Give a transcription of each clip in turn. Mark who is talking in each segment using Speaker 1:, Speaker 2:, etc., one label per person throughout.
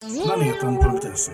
Speaker 1: Planeten.se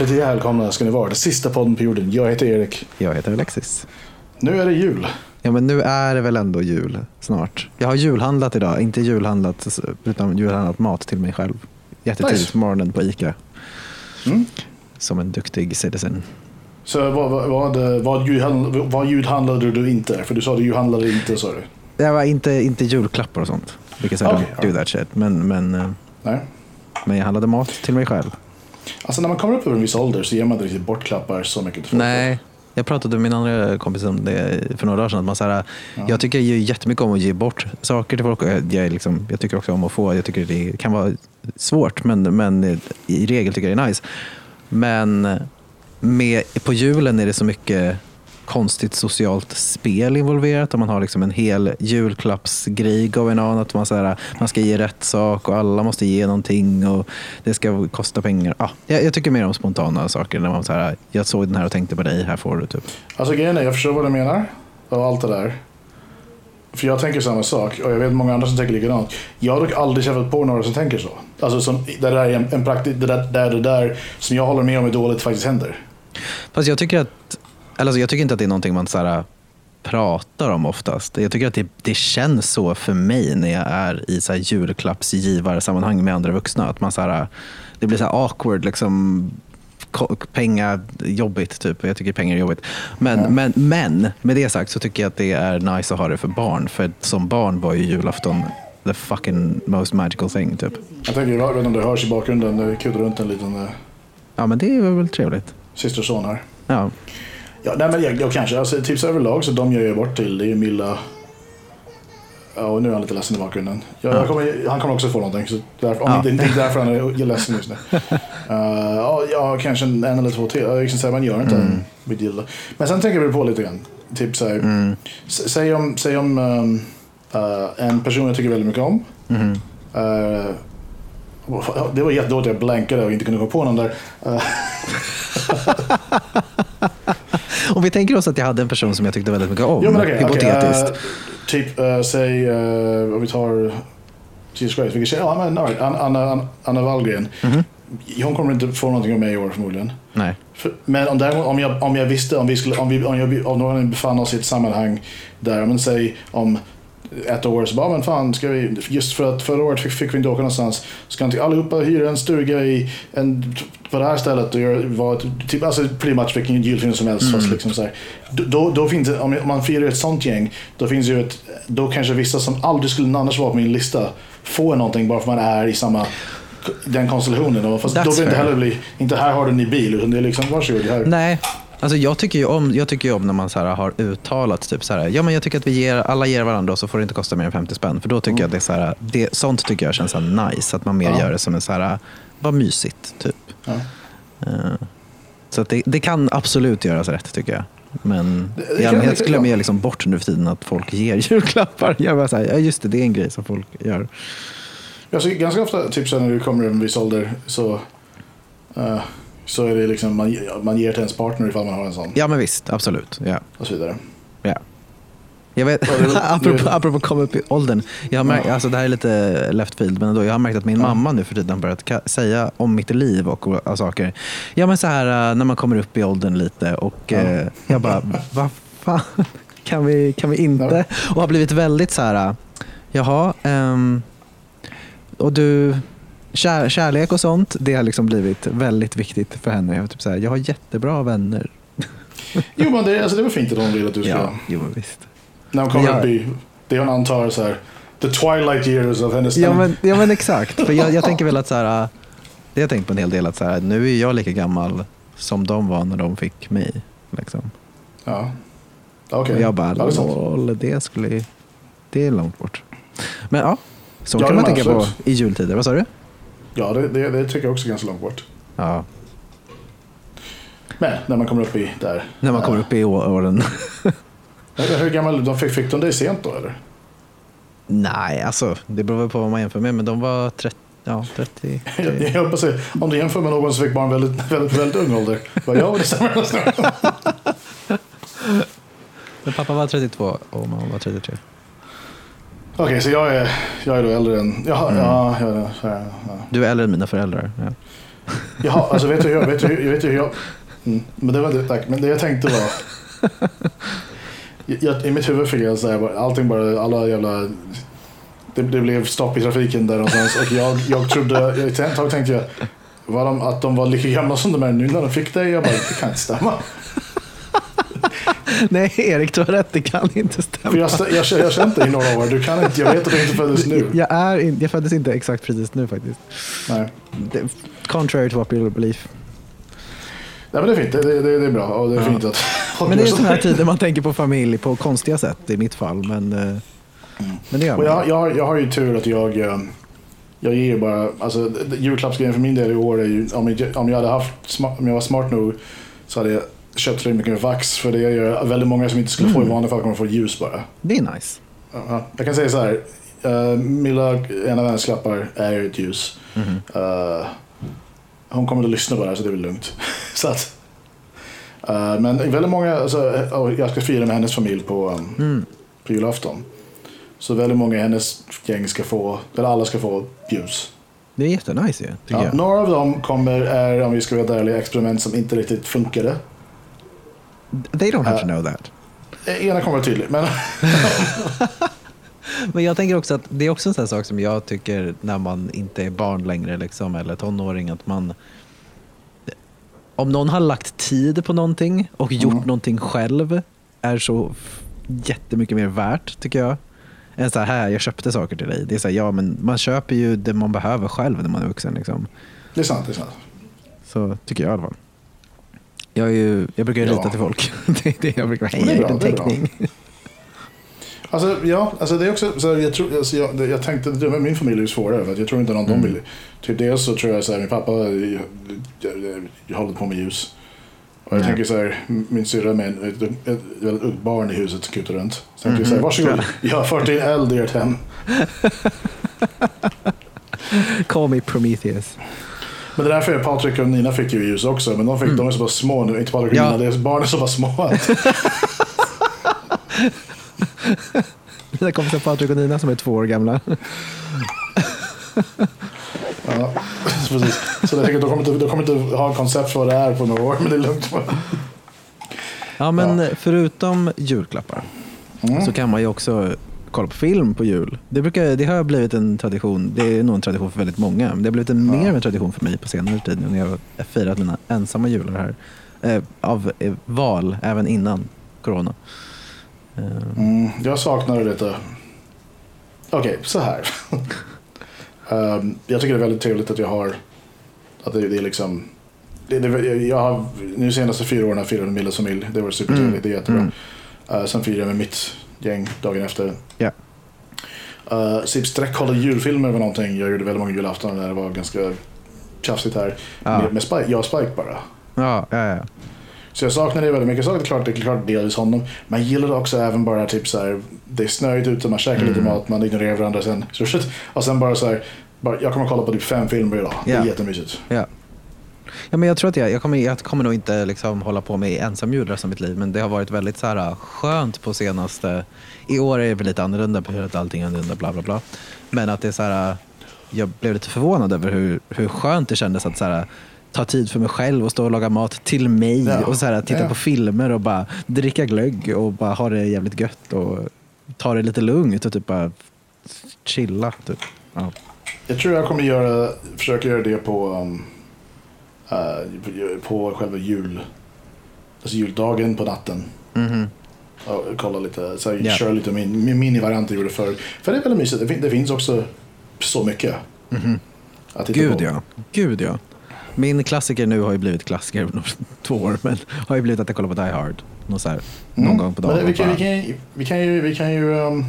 Speaker 1: Hjärtligt välkomna ska ni vara. Det sista podden på jorden. Jag heter Erik.
Speaker 2: Jag heter Alexis.
Speaker 1: Nu är det jul.
Speaker 2: Ja, men nu är det väl ändå jul snart. Jag har julhandlat idag. Inte julhandlat, utan julhandlat mat till mig själv. Jättetidigt
Speaker 1: Nice.
Speaker 2: på morgonen på ICA.
Speaker 1: Mm.
Speaker 2: Som en duktig citizen.
Speaker 1: Så vad, vad, vad, vad, julhandlade, vad julhandlade du inte? För du sa att du julhandlade inte, sa du.
Speaker 2: Det var inte, inte julklappar och sånt. I
Speaker 1: Okej,
Speaker 2: don't do that shit. Men, men, eh,
Speaker 1: Nej.
Speaker 2: men jag handlade mat till mig själv.
Speaker 1: Alltså när man kommer upp över en viss ålder så ger man inte riktigt bort klappar så mycket till folk.
Speaker 2: Nej, jag pratade med min andra kompis om det för några dagar sedan. Att man så här, Jag tycker ju jättemycket om att ge bort saker till folk. Jag, jag, liksom, jag tycker också om att få. Jag tycker det kan vara svårt, men, men i regel tycker jag det är nice. Men med, på julen är det så mycket konstigt socialt spel involverat. Och man har liksom en hel julklappsgrej going on. Att man, så här, man ska ge rätt sak och alla måste ge någonting och det ska kosta pengar. Ah, jag, jag tycker mer om spontana saker. När man så här, jag såg den här och tänkte på dig, här får du. Typ.
Speaker 1: Alltså grejen är, jag förstår vad du menar. Och allt det där. För jag tänker samma sak och jag vet många andra som tänker likadant. Jag har dock aldrig träffat på några som tänker så. Alltså som, det där är en, en praktik, det där, där det där som jag håller med om är dåligt faktiskt händer.
Speaker 2: Fast jag tycker att, alltså jag tycker inte att det är någonting man så här, pratar om oftast. Jag tycker att det, det känns så för mig när jag är i så här julklappsgivarsammanhang med andra vuxna. Att man så här, det blir så här awkward, liksom, pengar jobbigt. Typ. Jag tycker pengar är jobbigt. Men,
Speaker 1: Ja.
Speaker 2: men, men med det sagt så tycker jag att det är nice att ha det för barn. För som barn var ju julafton the fucking most magical thing. Typ.
Speaker 1: Jag tänker, jag vet inte om det hörs i bakgrunden, det kutar runt en liten eh,
Speaker 2: Ja men det är väl trevligt.
Speaker 1: syster och son här.
Speaker 2: Ja.
Speaker 1: Ja, nej men jag, jag kanske, alltså tips överlag så de gör jag bort till, det är ju Milla. Ja, och nu är han lite ledsen i bakgrunden. Jag, jag kommer, han kommer också få någonting, så därför, om
Speaker 2: Ja.
Speaker 1: inte, inte därför han är ledsen just nu. Uh, ja, kanske en, en eller två till. Jag liksom säger, man gör inte en big deal. Men sen tänker vi på lite grann. Typ så här, s- säg om, säg om ehm, eh, en person jag tycker väldigt mycket om.
Speaker 2: Mhm.
Speaker 1: Eh, det var jättedåligt att jag blankade och inte kunde gå på någon där.
Speaker 2: Om vi tänker oss att jag hade en person som jag tyckte väldigt mycket om,
Speaker 1: Jo men okej,
Speaker 2: hypotetiskt.
Speaker 1: eh, typ, uh, säg, uh, om vi tar Jesus Christ, vilken tjej? Ja, men right, Anna, Anna, Anna Wahlgren.
Speaker 2: Mhm.
Speaker 1: Hon kommer inte få någonting av mig i år förmodligen.
Speaker 2: Nej.
Speaker 1: För, men om, däremot, om, jag, om jag visste, om vi skulle, om vi om jag, om någon befann oss i ett sammanhang där, men säg om ett år så bara, men fan, ska vi, just för att förra året fick, fick vi inte åka någonstans, ska inte allihopa hyra en stuga i en, på det här stället och göra vad, typ, alltså pretty much vilken julfilm som helst. Fast liksom så här, då, då finns det, om man firar ett sånt gäng, då finns ju ett, då kanske vissa som aldrig skulle annars vara på min lista får någonting bara för man är i samma den konstellationen. Fast
Speaker 2: That's
Speaker 1: då vill det inte heller bli, inte här har du en ny bil, utan det är liksom varsågod, här.
Speaker 2: Nej. Alltså jag tycker ju om, jag tycker om när man så här har uttalat typ så här, ja men jag tycker att vi ger, alla ger varandra och så får det inte kosta mer än 50 spänn. För då tycker jag att det är så här, det, sånt tycker jag känns så nice. Att man mer
Speaker 1: Ja.
Speaker 2: gör det som en så här, vad mysigt typ.
Speaker 1: Ja.
Speaker 2: Eh, så att det, det kan absolut göras rätt tycker jag. Men i allmänhet skulle jag liksom bort nu för tiden att folk ger julklappar. Jag bara så här, ja just det, det är en grej som folk gör.
Speaker 1: Alltså, ganska ofta, typ så när du kommer en viss ålder, så, eh, så är det liksom, man, man ger till ens partner ifall man har en sån.
Speaker 2: Ja men visst, absolut. Ja.
Speaker 1: Och så vidare.
Speaker 2: Ja. Jag vet, apropå, apropå komma upp i åldern. Jag har märkt, alltså det här är lite left field, men ändå, jag har märkt att min mamma nu för tiden börjat säga om mitt liv och, och saker. Ja men så här äh, när man kommer upp i åldern lite och
Speaker 1: Ja.
Speaker 2: eh, jag bara, vad fan, kan vi, kan vi inte? Och har blivit väldigt så här, äh, jaha, ehm, och du, kär, kärlek och sånt, det har liksom blivit väldigt viktigt för henne. Jag, typ så här, jag har jättebra vänner.
Speaker 1: Jo, men det, alltså, det var fint att hon vill att du ska...
Speaker 2: Ja, jo visst.
Speaker 1: När hon kommer
Speaker 2: Ja.
Speaker 1: upp i, det hon antar så här, the twilight years of hennes...
Speaker 2: Ja men, ja men exakt. För jag, jag tänker väl att så här, det har jag tänkt på en hel del att så här, nu är jag lika gammal som de var när de fick mig. Liksom.
Speaker 1: Ja.
Speaker 2: Och jag bara,
Speaker 1: Ja, det
Speaker 2: det skulle det är långt bort. Men ja, så
Speaker 1: Ja,
Speaker 2: kan man tänka på
Speaker 1: absolut.
Speaker 2: i jultider. Vad sa du?
Speaker 1: Ja, det, det, det tycker jag också är ganska långt bort.
Speaker 2: Ja,
Speaker 1: Men när man kommer upp i där.
Speaker 2: när man kommer upp i åren.
Speaker 1: Hur, gammal, de fick, fick de det sent då eller?
Speaker 2: Nej, alltså det beror väl på vad man jämför med. Men de var 30. Ja, 30.
Speaker 1: Jag, jag hoppas att om du jämför med någon som fick barn väldigt, väldigt, väldigt ung ålder. Vad ja, det stämmer.
Speaker 2: Men pappa var 32 och mamma var 33.
Speaker 1: Okej, så jag är, jag är då äldre än... Jaha,
Speaker 2: Mm.
Speaker 1: ja, ja, ja.
Speaker 2: Du är äldre än mina föräldrar. Ja.
Speaker 1: Jaha, alltså vet du hur jag... Vet du, hur- vet du hur jag mm, men det var det, tack. Men det jag tänkte var... Jag, I mitt huvud fick jag säga allting bara, alla jävla... Det, det blev stopp i trafiken där någonstans och jag, jag trodde, ett tag tänkte jag var de, att de var lika gamla som de är nu när de fick det. Jag bara, det kan inte stämma.
Speaker 2: Nej, Erik, du har rätt. Det kan inte stämma.
Speaker 1: Jag, jag, jag, jag känt dig i några år, du kan inte, jag vet att du inte föddes nu.
Speaker 2: Jag, är in, jag föddes inte exakt precis nu faktiskt.
Speaker 1: Nej.
Speaker 2: Det, contrary to popular belief.
Speaker 1: Nej men det är fint, det, det, det är bra och det är
Speaker 2: Ja.
Speaker 1: fint att
Speaker 2: Men det är sådana här tider man tänker på familj på konstiga sätt i mitt fall. Men, eh, men det gör man.
Speaker 1: jag, jag, har, jag har ju tur att jag, eh, jag ger ju bara, alltså julklappsgrejen för min del i år är ju, om jag, om jag hade haft, om jag var smart nog så hade jag köpt tillräckligt mycket vax för det gör väldigt många som inte skulle få i vanliga fall kommer få ljus bara.
Speaker 2: Det är nice.
Speaker 1: Ja, Jag kan säga så här, uh, Milla, en av hennes klappar är ett ljus. Eh, hon kommer att lyssna på det här så det är väl lugnt. så att, eh, men väldigt många, alltså, jag ska fira med hennes familj på, um,
Speaker 2: Mm.
Speaker 1: på julafton. Så väldigt många i hennes gäng ska få, eller alla ska få ljus.
Speaker 2: Det är jättenice ju,
Speaker 1: Ja, några av dem kommer, är, om vi ska vara ärliga, experiment som inte riktigt funkade.
Speaker 2: They don't have to
Speaker 1: Ja.
Speaker 2: know that.
Speaker 1: Eh, Ena kommer vara tydlig, men
Speaker 2: Men jag tänker också att det är också en sån sak som jag tycker när man inte är barn längre liksom, eller tonåring att man om någon har lagt tid på någonting och gjort
Speaker 1: Mm.
Speaker 2: någonting själv är så jättemycket mer värt tycker jag. Än så här, här, jag köpte saker till dig. Det är så här, ja men man köper ju det man behöver själv när man är vuxen. Liksom.
Speaker 1: det är sant. Det är sant.
Speaker 2: Så tycker jag i alla fall. Jag, ju, jag brukar ju
Speaker 1: Ja.
Speaker 2: rita till folk. det är det jag brukar
Speaker 1: är
Speaker 2: hej, jag en teckning.
Speaker 1: Alltså, ja, alltså det är också, så här, jag, tror, alltså, jag, det- jag tänkte, med min familj är ju svårare för att jag tror inte någon
Speaker 2: Mm.
Speaker 1: de vill. Typ dels så tror jag så här, min pappa jag, jag, jag håller på med ljus. Och jag
Speaker 2: Ja.
Speaker 1: tänker så här, min syrra med en- ett, ett, ett ungt barn i huset som kutar runt. Så tänker jag så här,
Speaker 2: Mhm.
Speaker 1: varsågod, jag har fört in eld i ert hem.
Speaker 2: Call me Prometheus.
Speaker 1: Men det är därför Patrik och Nina fick ju ljus också, men de, fick, de är så pass små nu, inte Patrik och
Speaker 2: Ja.
Speaker 1: Nina, är, barn är så pass små.
Speaker 2: Mina kompisar Patrik och Nina som är två år gamla.
Speaker 1: Ja, precis. Så jag tänker, de kommer, inte, de kommer inte ha koncept för vad det är på några år, men det är lugnt.
Speaker 2: Ja, men förutom julklappar
Speaker 1: Mm.
Speaker 2: så kan man ju också kolla på film på jul. Det, brukar, det har blivit en tradition. Det är nog en tradition för väldigt många. Det har blivit en, mer av en tradition för mig på senare tid nu när jag har firat mina ensamma jular här. Eh, av eh, val, även innan corona. Eh,
Speaker 1: Mm, jag saknar det lite. Okej, så här. Ehm, jag tycker det är väldigt trevligt att jag har... Att det, det är liksom... Det, det, jag har, nu senaste fyra åren har jag firat med Milles familj. Det var supertrevligt, det är jättebra.
Speaker 2: Mm.
Speaker 1: Eh, sen firade jag med mitt gäng dagen efter.
Speaker 2: Ja.
Speaker 1: Uh, typ sträckkolla julfilmer var någonting. Jag gjorde väldigt många julafton när det var ganska tjafsigt här.
Speaker 2: Ja.
Speaker 1: Med, med Spike, jag och Spike bara.
Speaker 2: ja, ja, ja.
Speaker 1: Så jag saknar det väldigt mycket. Jag saknar klart, det är klart delvis honom. Men jag gillar också även bara typ så här, det är snöigt ute, man käkar lite
Speaker 2: Mm.
Speaker 1: mat, man ignorerar varandra sen. Så, och sen bara så här, bara, jag kommer kolla på typ fem filmer idag. Det är jättemysigt.
Speaker 2: Ja. Ja, men jag tror att jag, jag, kommer, jag kommer nog inte liksom hålla på med ensamljud resten av mitt liv. Men det har varit väldigt så här, skönt på senaste... I år är det lite annorlunda för att allting är annorlunda. Bla, bla, bla. Men att det är så här, jag blev lite förvånad över hur, hur skönt det kändes att så här, ta tid för mig själv och stå och laga mat till mig.
Speaker 1: Ja.
Speaker 2: Och så här, titta
Speaker 1: Ja.
Speaker 2: på filmer och bara dricka glögg och bara ha det jävligt gött. Och ta det lite lugnt och typ bara chilla. Typ. Ja.
Speaker 1: Jag tror jag kommer göra, försöka göra det på, um, på själva jul, alltså juldagen på natten.
Speaker 2: Mhm.
Speaker 1: Och kolla lite, så
Speaker 2: Ja.
Speaker 1: köra lite min, min minivariant jag gjorde förr. För det är väldigt mysigt. Det, fin, det finns också så mycket. Att titta
Speaker 2: Gud
Speaker 1: på.
Speaker 2: ja. Gud ja. Min klassiker nu har ju blivit klassiker om två år, men har ju blivit att jag kollar på Die Hard. Någon, så här, någon
Speaker 1: Mm.
Speaker 2: gång på dagen.
Speaker 1: Vi kan, vi kan, ju- vi kan ju, vi kan ju um,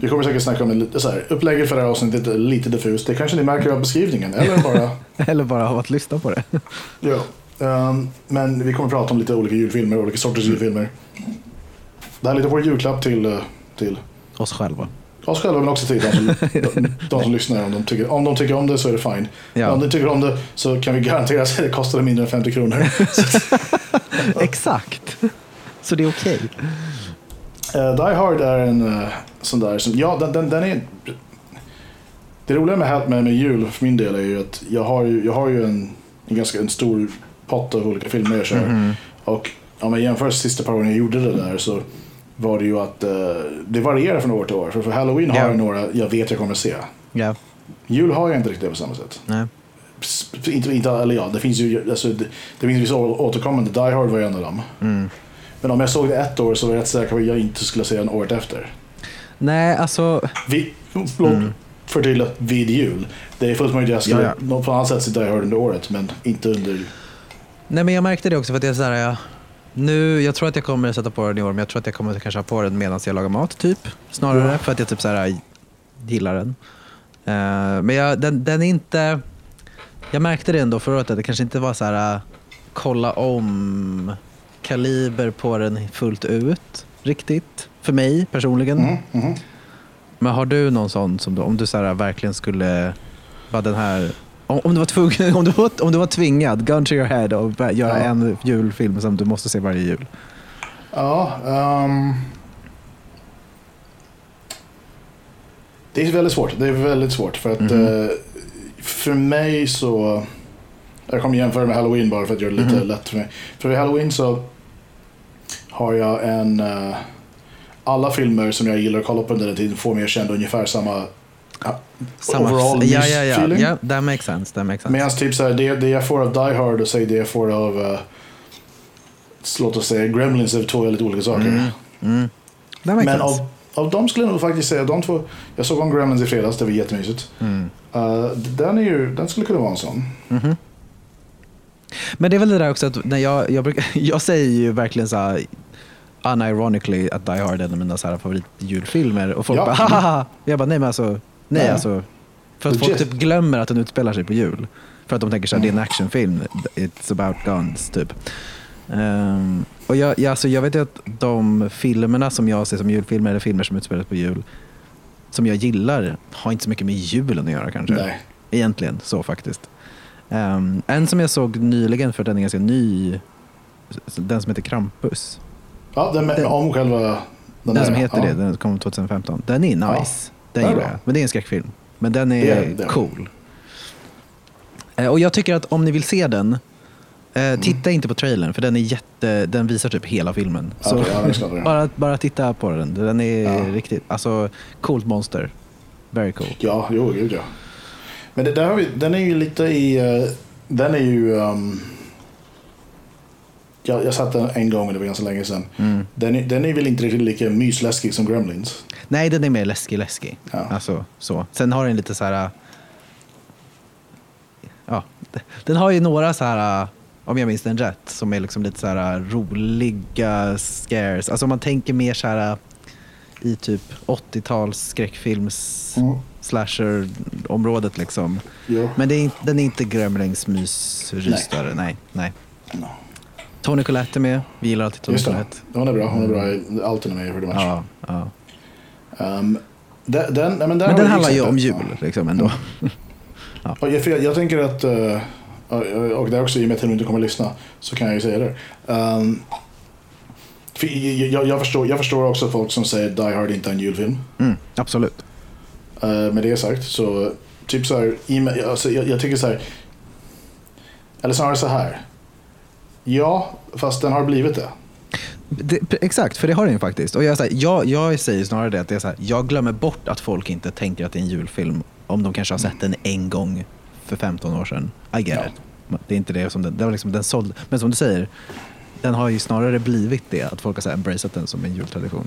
Speaker 1: Vi kommer säkert snacka om det lite så här. Upplägget för det här avsnittet är lite diffust. Det kanske ni märker av beskrivningen. Eller bara...
Speaker 2: Eller bara av att lyssna på det.
Speaker 1: ja. Ehm, men vi kommer prata om lite olika julfilmer, olika sorters julfilmer. Det här är lite vår julklapp till, eh, till
Speaker 2: Oss själva.
Speaker 1: oss själva men också till de som, de, de som lyssnar. Om de, tycker, om de tycker om det så är det fine.
Speaker 2: Ja.
Speaker 1: Om de tycker om det så kan vi garantera att det kostar mindre än 50 kronor.
Speaker 2: Exakt. Så det är okej.
Speaker 1: Uh, Die Hard är en uh, sån där som, ja den, den, den är Det roliga med, med, med jul för min del är ju att jag har ju, jag har ju en, en ganska en stor pott av olika filmer jag kör.
Speaker 2: Mhm.
Speaker 1: Och om jag jämför sista par gången jag gjorde det där så var det ju att uh, det varierar från år till år. För för Halloween har
Speaker 2: Ja.
Speaker 1: jag några jag vet jag kommer att se.
Speaker 2: Ja.
Speaker 1: Jul har jag inte riktigt det på samma sätt.
Speaker 2: Nej.
Speaker 1: Inte, inte, eller ja, det finns ju alltså, det, det finns vissa återkommande. Die Hard var ju en av dem.
Speaker 2: Mm.
Speaker 1: Men om jag såg det ett år så var jag rätt säker på att jag inte skulle se den året efter.
Speaker 2: Nej, alltså.
Speaker 1: Vi, förlåt, förtydliga, vid jul. Det är fullt möjligt att jag skulle
Speaker 2: Ja, ja.
Speaker 1: på annat sätt se Die Hard under året, men inte under...
Speaker 2: Nej, men jag märkte det också för att jag är så här, jag, nu, jag tror att jag kommer sätta på den i år, men jag tror att jag kommer kanske ha på den medan jag lagar mat, typ. Snarare,
Speaker 1: Ja.
Speaker 2: för att jag typ så här, gillar den. Eh, men jag, den, den är inte... Jag märkte det ändå förra året, att det kanske inte var så här, kolla om kaliber på den fullt ut, riktigt. För mig personligen.
Speaker 1: Mhm, mhm.
Speaker 2: Men har du någon sån som du, om du så här, verkligen skulle vara den här om, om, du var tvungen, om, du var, om du var tvingad, gun to your head, och bara göra
Speaker 1: Ja.
Speaker 2: en julfilm som du måste se varje jul.
Speaker 1: Ja, ehm, Det är väldigt svårt. Det är väldigt svårt för att eh, för mig så... Jag kommer jämföra med Halloween bara för att göra det lite
Speaker 2: Mhm.
Speaker 1: lätt för mig. För vid Halloween så har jag en... eh, alla filmer som jag gillar att kolla på under den tiden får mig att känna ungefär samma overall
Speaker 2: ja, ja, ja,
Speaker 1: feeling.
Speaker 2: ja. That makes sense. That makes sense.
Speaker 1: Medan typ så här, det, det jag får av Die Hard och säg det jag får av uh, låt oss säga Gremlins är två väldigt olika saker.
Speaker 2: Mm. Mm.
Speaker 1: Men
Speaker 2: sense.
Speaker 1: av, av dem skulle jag nog faktiskt säga de två. Jag såg om Gremlins i fredags, det var jättemysigt.
Speaker 2: Mm.
Speaker 1: Uh, den, är ju, den skulle kunna vara en sån.
Speaker 2: Mhm. Men det är väl det där också att när jag, jag, brukar, jag säger ju verkligen så här unironically att Die Hard är en av mina så här favoritjulfilmer och folk
Speaker 1: Ja.
Speaker 2: bara haha. Jag bara nej men alltså, nej,
Speaker 1: Nej.
Speaker 2: alltså. För att folk typ glömmer att den utspelar sig på jul. För att de tänker så här, det är en actionfilm, it's about guns typ. Ehm, och jag, jag, alltså, jag vet ju att de filmerna som jag ser som julfilmer, eller filmer som utspelas på jul, som jag gillar, har inte så mycket med julen att göra kanske.
Speaker 1: Nej.
Speaker 2: Egentligen så faktiskt. Ehm, en som jag såg nyligen, för den är ganska ny, den som heter Krampus.
Speaker 1: Ja, den
Speaker 2: Den-
Speaker 1: om själva den,
Speaker 2: Den
Speaker 1: där,
Speaker 2: som heter
Speaker 1: ja.
Speaker 2: det, den kom 2015. Den är nice. Den
Speaker 1: Den är
Speaker 2: gillar
Speaker 1: bra.
Speaker 2: jag. Men det är en skräckfilm. Men den är,
Speaker 1: Det det.
Speaker 2: cool. Eh, Och jag tycker att om ni vill se den, eh, titta inte på trailern för den är jätte, den visar typ hela filmen. Så
Speaker 1: Okej, ja,
Speaker 2: bara, bara titta på den. Den är
Speaker 1: Ja.
Speaker 2: riktigt, alltså coolt monster. Very cool.
Speaker 1: Ja, jo, gud ja. Men det där den är ju lite i... eh, den är ju... Um, jag, jag satt den en gång, men det var ganska länge sedan.
Speaker 2: Mm.
Speaker 1: Den är, den är väl inte riktigt lika mysläskig som Gremlins.
Speaker 2: Nej, den är mer läskig, läskig.
Speaker 1: Ja.
Speaker 2: Alltså, så. Sen har den lite så här... Ja, den har ju några så här, om jag minns den rätt, som är liksom lite så här roliga scares. Alltså om man tänker mer så här i typ 80-tals skräckfilms
Speaker 1: Mm.
Speaker 2: slasher-området liksom.
Speaker 1: Jo.
Speaker 2: Men det är, inte- den är inte Gremlings mysrystare. Nej. nej.
Speaker 1: No.
Speaker 2: Tony Collette är med. Vi gillar alltid Tony. Collette.
Speaker 1: Hon är bra. Hon är bra i allt hon är med i pretty much.
Speaker 2: Ja, ja.
Speaker 1: Um, den, den, men
Speaker 2: Men den handlar ju
Speaker 1: exempel.
Speaker 2: om jul liksom ändå.
Speaker 1: Och jag, jag, tänker att, eh, och det är också i och med att hon inte kommer att lyssna, så kan jag ju säga det. Um, jag, jag, förstår, jag förstår också folk som säger Die Hard inte är en julfilm.
Speaker 2: Mm, absolut.
Speaker 1: Uh, med det sagt så, typ så här, alltså, jag, jag tycker så här, eller snarare så här. Ja, fast den har blivit det.
Speaker 2: Det, exakt, för det har den ju faktiskt. Och jag, här, jag, jag säger snarare det att det är så här, jag glömmer bort att folk inte tänker att det är en julfilm om de kanske har sett den en gång för 15 år sedan. I get
Speaker 1: Ja.
Speaker 2: it. Det är inte det som den, det var liksom den såld. Men som du säger, den har ju snarare blivit det, att folk har så här embraceat den som en jultradition.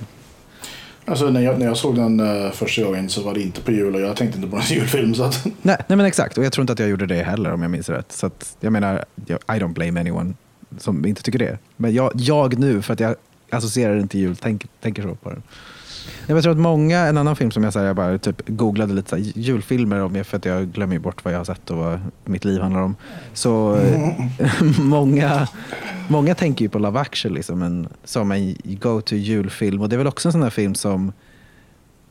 Speaker 1: Alltså när jag, när jag såg den uh, första gången så var det inte på jul och jag tänkte inte på en julfilm. Så att,
Speaker 2: Nej, nej men exakt, och jag tror inte att jag gjorde det heller om jag minns rätt. Så att, jag menar, I don't blame anyone som inte tycker det. Men jag, jag nu, för att jag associerar den till jul, tänk, tänker så på den. Jag tror att många, en annan film som jag, så här, jag bara typ googlade lite så här, julfilmer om, för att jag glömmer bort vad jag har sett och vad mitt liv handlar om. Så eh, många, många tänker ju på Love actually som en, som en go-to julfilm och det är väl också en sån där film som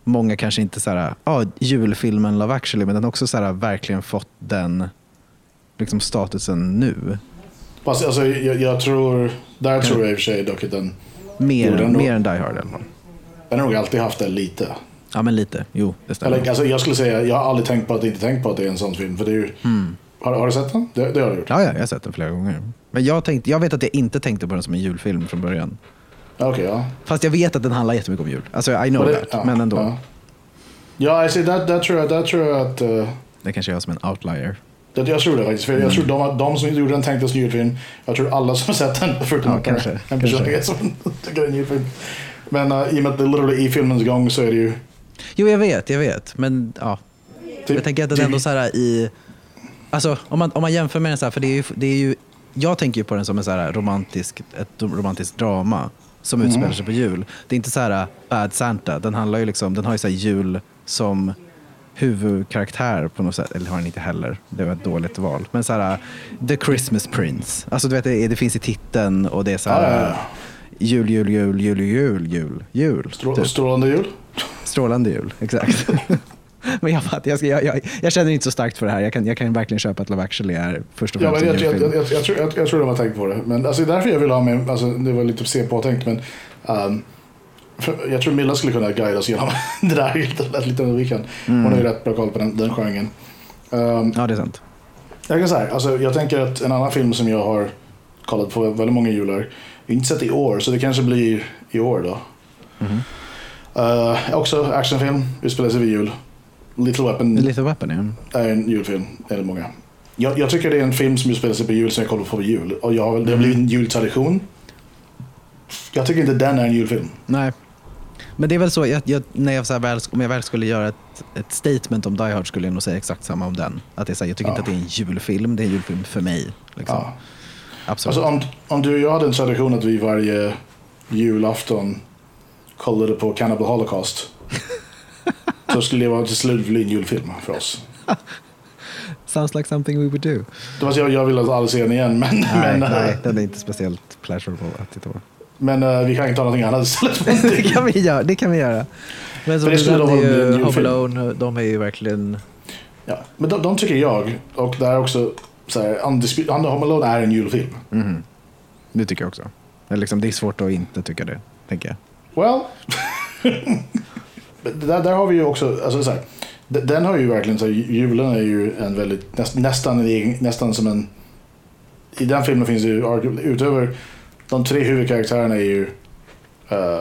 Speaker 2: många kanske inte så här, ja julfilmen Love actually men den har också så här, verkligen fått den liksom statusen nu.
Speaker 1: Fast alltså, jag, jag tror, där tror jag i och för sig dock att den,
Speaker 2: Mer,
Speaker 1: då-
Speaker 2: mer än Die Hard i alla fall.
Speaker 1: den har nog alltid haft det lite.
Speaker 2: Ja men lite, jo det stämmer.
Speaker 1: Eller, alltså, jag skulle säga, jag har aldrig tänkt på att inte tänkt på att det är en sån film. För det är ju, har, har du sett den? Det, det har du gjort?
Speaker 2: Ja, ja, jag har sett den flera gånger. Men jag, tänkte, jag vet att jag inte tänkte på den som en julfilm från början.
Speaker 1: Ja, Okej, ja.
Speaker 2: Fast jag vet att den handlar jättemycket om jul. Alltså I know
Speaker 1: det-
Speaker 2: that,
Speaker 1: ja,
Speaker 2: men ändå.
Speaker 1: Ja, ja jag ser, där, där, tror jag, där tror jag att... eh,
Speaker 2: Det kanske är jag som en outlier.
Speaker 1: Det, jag tror det faktiskt. För jag tror de, de som gjorde den tänkte som julfilm. Jag tror alla som har sett den, förutom
Speaker 2: Ja, kanske,
Speaker 1: en person
Speaker 2: kanske.
Speaker 1: som tycker det är en julfilm. Men uh, i och med att det literally i filmens gång så är det ju...
Speaker 2: Jo, jag vet, jag vet. Men ja,
Speaker 1: Typ,
Speaker 2: jag tänker att den
Speaker 1: typ-
Speaker 2: ändå så här i... Alltså om man, om man jämför med den så här, för det är ju, det är ju jag tänker ju på den som en så här romantisk, ett romantiskt drama som
Speaker 1: Mm.
Speaker 2: utspelar sig på jul. Det är inte så här uh, Bad Santa, den handlar ju liksom, den har ju så jul som huvudkaraktär på något sätt. Eller har den inte heller, det var ett dåligt val. Men så här, uh, The Christmas Prince. Alltså du vet, det, det finns i titeln och det är så här,
Speaker 1: Ja, ja, ja.
Speaker 2: uh, jul, jul, jul, jul, jul, jul, jul.
Speaker 1: Strå,
Speaker 2: typ.
Speaker 1: Strålande jul.
Speaker 2: Strålande jul, exakt. Men jag, fattar, jag, jag, jag, jag känner inte så starkt för det här. Jag kan, jag kan verkligen köpa att Love actually är först och
Speaker 1: Ja,
Speaker 2: främst
Speaker 1: men
Speaker 2: en
Speaker 1: jag, jag, jag, jag, jag, tror, jag, jag tror de har tänkt på det. Men alltså, därför jag vill ha med, alltså, det var lite se påtänkt men um, jag tror Milla skulle kunna guida oss genom det där lite, lite under weekend. Hon har ju rätt bra koll på den, den genren. Um,
Speaker 2: Ja, det är sant.
Speaker 1: jag kan säga, alltså, jag tänker att en annan film som jag har kollat på väldigt många jular, inte sett i år så det kanske blir i år då. Uh, också actionfilm, utspelar sig vid jul. Little Weapon
Speaker 2: Little Weapon, ja.
Speaker 1: är en julfilm, enligt många. Jag, jag tycker det är en film som utspelar sig på jul som jag kollar på på jul. Och jag, har det har blivit en jultradition. Jag tycker inte den är en julfilm.
Speaker 2: Nej. Men det är väl så, jag, jag, när jag så väl, om jag väl skulle göra ett, ett statement om Die Hard skulle jag nog säga exakt samma om den. Att det är så här, jag tycker
Speaker 1: Ja.
Speaker 2: inte att det är en julfilm, det är en julfilm för mig. Liksom.
Speaker 1: Ja.
Speaker 2: Absolut.
Speaker 1: Alltså, om, om du och jag hade en tradition att vi varje julafton kollade på Cannibal Holocaust. så skulle det vara till slut bli en julfilm för oss.
Speaker 2: Sounds like something we would do.
Speaker 1: Det var jag, jag vill aldrig se den igen men,
Speaker 2: Nej,
Speaker 1: men,
Speaker 2: nej, den är inte speciellt pleasurable att titta på.
Speaker 1: Men eh, vi kan inte ta någonting annat istället.
Speaker 2: det, kan vi göra, det kan vi göra. Men som
Speaker 1: det
Speaker 2: du nämnde ju, Home. Alone, de är ju verkligen...
Speaker 1: ja. Men de, de tycker jag, och det är också så här, Undispu- Home Alone är en julfilm.
Speaker 2: Mhm. Det tycker jag också. Eller liksom, det är svårt att inte tycka det, tänker jag.
Speaker 1: Well, Men där, där har vi ju också, alltså så här, den har ju verkligen, så här, julen är ju en väldigt, näst, nästan, nästan som en, i den filmen finns det ju, utöver de tre huvudkaraktärerna är ju uh,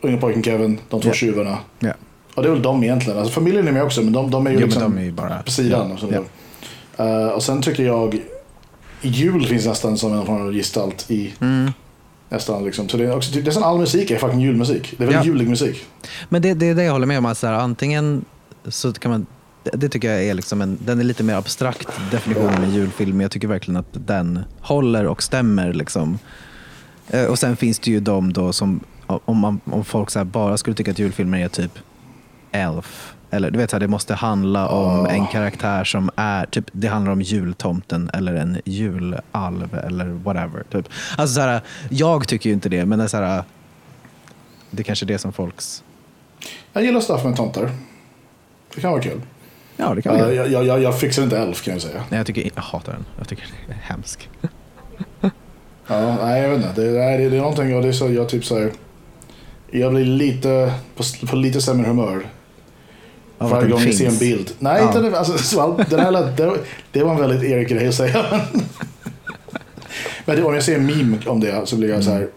Speaker 1: unga pojken Kevin, de två
Speaker 2: Ja.
Speaker 1: tjuvarna.
Speaker 2: Ja.
Speaker 1: Och det är väl de egentligen, alltså familjen är med också men de, de är ju
Speaker 2: Jo,
Speaker 1: liksom
Speaker 2: är bara...
Speaker 1: på sidan. Och,
Speaker 2: ja.
Speaker 1: Eh, och sen tycker jag, jul finns nästan som en form av gestalt i
Speaker 2: Mm.
Speaker 1: nästan liksom, så det är också, nästan all musik är fucking julmusik. Det är väldigt
Speaker 2: Ja.
Speaker 1: julig musik.
Speaker 2: Men det, det är det jag håller med om. Att så här, antingen så kan man... Det, tycker jag är liksom en, den är lite mer abstrakt definition av en julfilm. Men jag tycker verkligen att den håller och stämmer. Liksom. Eh, Och sen finns det ju de då som, om, man, om folk bara skulle tycka att julfilmer är typ Elf. Eller du vet, så här, det måste handla om
Speaker 1: Ah.
Speaker 2: en karaktär som är, typ, det handlar om jultomten eller en julalv eller whatever. Typ. Alltså så här, jag tycker ju inte det, men det är så här, det är kanske är det som folks
Speaker 1: Jag gillar stuff med tomtar. Det kan vara kul.
Speaker 2: Ja, det kan
Speaker 1: Uh,
Speaker 2: vi göra.
Speaker 1: jag, jag, jag fixar inte Elf kan jag säga.
Speaker 2: Nej, jag, tycker, jag hatar den. Jag tycker det är hemsk.
Speaker 1: Ja, nej, jag vet inte. Det, nej, det, det är någonting, och det är så jag typ säger jag blir lite på, på lite sämre humör
Speaker 2: Av
Speaker 1: varje
Speaker 2: den
Speaker 1: gång jag ser en bild. Nej,
Speaker 2: Ja.
Speaker 1: inte. Alltså, så, den här, det, det var en väldigt Erik-grej att säga. Men det, om jag ser en meme om det så blir jag så här.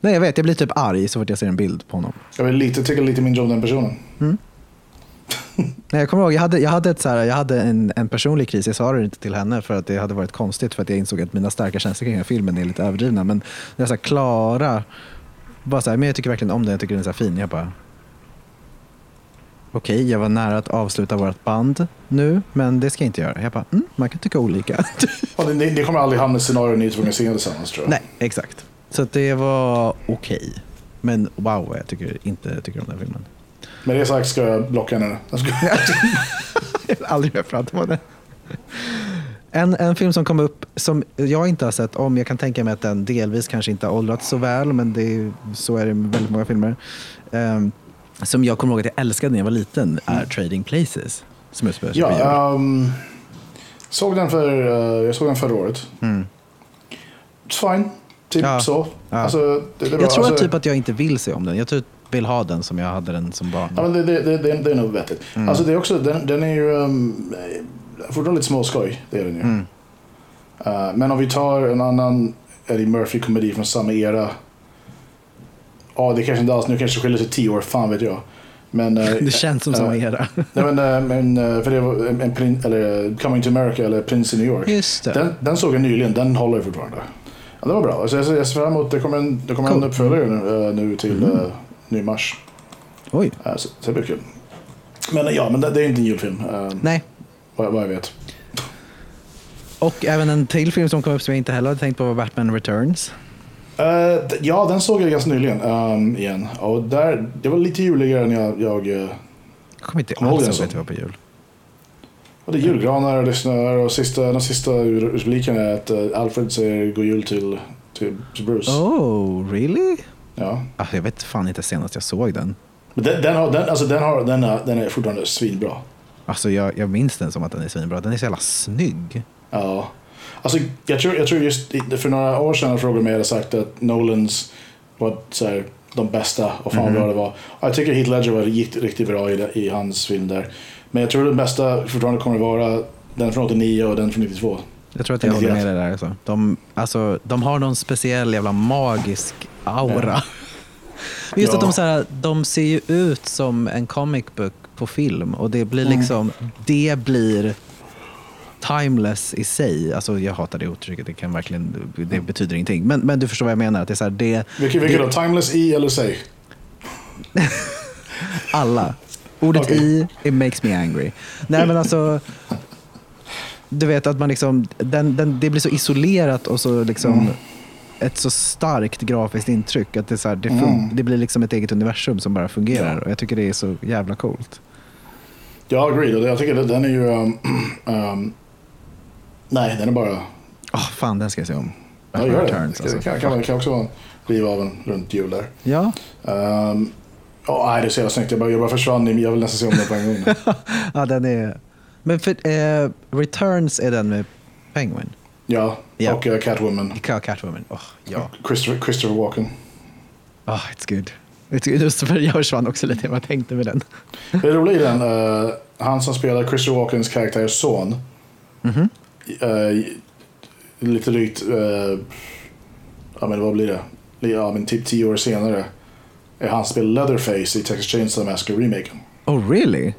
Speaker 2: Nej, jag vet. Jag blir typ arg så fort jag ser en bild på honom.
Speaker 1: Jag vill lite, tycka lite mindre om den personen.
Speaker 2: Nej, jag kommer ihåg, jag hade, jag hade, ett så här, jag hade en, en personlig kris. Jag sa det inte till henne för att det hade varit konstigt för att jag insåg att mina starka känslor kring den här filmen är lite överdrivna. Men när jag här, Klara, bara så här, men jag tycker verkligen om den, jag tycker den är så här fin. Jag bara, okej, jag var nära att avsluta vårt band nu, men det ska jag inte göra. Jag bara, mm, man kan tycka olika.
Speaker 1: Och ni, ni kommer aldrig hamna i scenarion ni är tvungna att se tillsammans tror jag.
Speaker 2: Nej, exakt. Så det var okej. Men wow, jag tycker inte jag tycker om den filmen.
Speaker 1: Med det sagt ska jag blocka henne. Jag ska...
Speaker 2: Jag har aldrig hört prata om det. En, en film som kom upp som jag inte har sett om, jag kan tänka mig att den delvis kanske inte har åldrats så väl, men det är, så är det med väldigt många filmer. Ehm, som jag kommer ihåg att jag älskade när jag var liten är Trading Places. Som utspelar sig.
Speaker 1: Ja, ehm, såg den för, eh, jag såg den förra året. It's fine. Typ
Speaker 2: Ja.
Speaker 1: så.
Speaker 2: Ja.
Speaker 1: Alltså, det, det.
Speaker 2: Jag tror
Speaker 1: alltså,
Speaker 2: typ att jag inte vill se om den. Jag tror vill ha den som jag hade den som barn.
Speaker 1: Ja, men det, det, det, det, är nog vettigt.
Speaker 2: Mm.
Speaker 1: Alltså det är också, den, den är ju um, fortfarande lite småskoj. Det är den ju.
Speaker 2: Mm.
Speaker 1: Eh, men om vi tar en annan Eddie Murphy-komedi från samma era. Ja, det kanske inte alls, nu kanske det skiljer sig tio år, fan vet jag. Men, eh,
Speaker 2: Det känns som samma
Speaker 1: eh,
Speaker 2: era.
Speaker 1: Nej, men, eh, för det var en, en eller Coming to America eller Prince i New York.
Speaker 2: Just det.
Speaker 1: Den, den såg jag nyligen, den håller fortfarande. Ja, det var bra. Alltså, jag, ser- fram emot, det kommer en, det kommer en
Speaker 2: Cool.
Speaker 1: uppföljare nu, nu till
Speaker 2: Mm.
Speaker 1: Uh, nu i mars.
Speaker 2: Oj.
Speaker 1: Eh, så, så det blir kul. Men ja, men det, det är inte en julfilm. eh,
Speaker 2: Nej.
Speaker 1: vad, vad jag vet.
Speaker 2: Och även en till film som kom upp som jag inte heller hade tänkt på var Batman Returns.
Speaker 1: D- ja, den såg jag ganska nyligen um, igen. Och där, det var lite juligare än jag... jag
Speaker 2: Jag kommer inte alls ihåg att det var på jul.
Speaker 1: och det är julgranar och det snöar och sista, den sista repliken är att Alfred säger god jul till, till, till Bruce.
Speaker 2: Oh, really?
Speaker 1: Ja.
Speaker 2: Ah, jag vet fan inte senast jag såg den.
Speaker 1: Men den, den, har, den, alltså den, har, den, är, den är fortfarande svinbra.
Speaker 2: Alltså jag, jag minns den som att den är svinbra. Den är så jävla snygg.
Speaker 1: Ja. Alltså, jag, tror, jag tror just för några år sedan frågade mig hade sagt att Nolans var så här, de bästa och fan vad bra det var. Jag tycker Heath Ledger var gick riktigt bra i, i hans film där. Men jag tror den bästa fortfarande kommer vara den från 89 och den från 92.
Speaker 2: Jag tror att jag håller med dig där. Alltså. De, alltså, de har någon speciell jävla magisk aura. Just
Speaker 1: Ja.
Speaker 2: att de, så här, de ser ju ut som en comic book på film och det blir liksom, det blir timeless i sig. Alltså jag hatar det uttrycket, det kan verkligen, det betyder ingenting. Men, men du förstår vad jag menar, att det är så här, det,
Speaker 1: Vilket, vilket
Speaker 2: det,
Speaker 1: då? Timeless i eller säg?
Speaker 2: alla. Ordet
Speaker 1: Okej.
Speaker 2: i, it makes me angry. Nej men alltså, du vet att man liksom, den, den, det blir så isolerat och så liksom ett så starkt grafiskt intryck att det, så här, det, fun- det blir liksom ett eget universum som bara fungerar.
Speaker 1: Ja.
Speaker 2: Och jag tycker det är så jävla coolt.
Speaker 1: Jag agree. Jag tycker att den är ju... Um, um, nej, den är bara...
Speaker 2: Åh fan, den ska jag se om.
Speaker 1: Ja, gör det.
Speaker 2: Returns, alltså.
Speaker 1: kan, kan, kan också riva av en runt jul där.
Speaker 2: Ja,
Speaker 1: Um, oh, nej, det är så jävla snyggt. Jag bara, jag bara försvann. Jag vill nästan se om den på en gång.
Speaker 2: ja den är... Men för, eh, Returns är den med Penguin.
Speaker 1: Ja,
Speaker 2: Ja.
Speaker 1: och uh, Catwoman.
Speaker 2: Cat- Catwoman. Oh, ja.
Speaker 1: Christopher, Christopher Walken.
Speaker 2: Oh, it's good. Just för jag försvann också lite vad jag tänkte med den.
Speaker 1: Det roliga i den, uh, han som spelar Christopher Walkens karaktär son.
Speaker 2: Mhm.
Speaker 1: uh, lite drygt, uh, ja men vad blir det? Ja men typ tio år senare. Är han spelar Leatherface i Texas Chainsaw Massacre remaken.
Speaker 2: Oh really?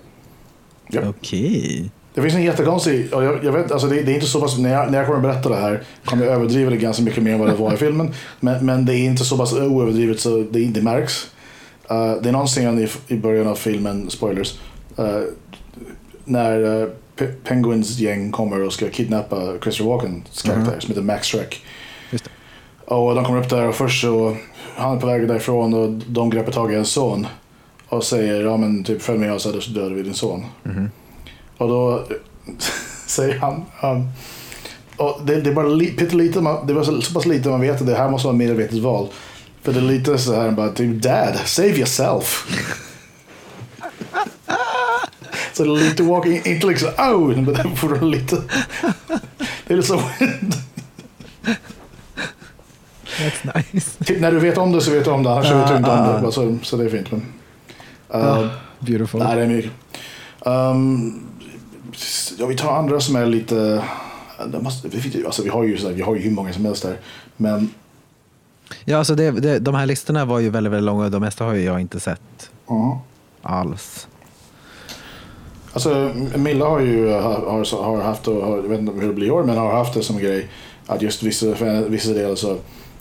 Speaker 1: Japp.
Speaker 2: Okej.
Speaker 1: Det finns en jättekonstig, och jag, jag vet, alltså det, det är inte så pass, när jag, när jag kommer att berätta det här kommer jag överdriva det ganska mycket mer än vad det var i filmen. Men, men det är inte så pass oöverdrivet så det inte märks. Uh, det är någon scen i, i början av filmen, spoilers, uh, när uh, Pe- Penguins gäng kommer och ska kidnappa Christopher Walkens karaktär som heter Max Shrek.
Speaker 2: Det.
Speaker 1: Och de kommer upp där och först så, han är på väg därifrån och de greppar tag i en son. Och säger, ja men typ följ med oss så dödar vi din son. Och då säger han, um, och det, det är bara li, man, det var så, så pass lite man vet att det här måste vara ett medvetet val. För det är lite så här bara typ dad, save yourself. så det är lite walking, inte liksom oh, men det är fortfarande lite. Det är lite så.
Speaker 2: That's nice.
Speaker 1: typ när du vet om det så vet du om det, annars vet du inte om det. Så, så det är fint. Men, uh,
Speaker 2: Ah, beautiful.
Speaker 1: Nej, det är mycket. Um, ja, vi tar andra som är lite... Måste, vi, alltså, vi, har ju, vi har ju hur många som helst där. Men
Speaker 2: Ja, alltså det, det, de här listorna var ju väldigt, väldigt långa och de mesta har ju jag inte sett
Speaker 1: ja.
Speaker 2: alls.
Speaker 1: alltså, Milla har ju har, har, haft, och har, jag vet inte hur det blir i år, men har haft det som grej att just vissa, vissa delar så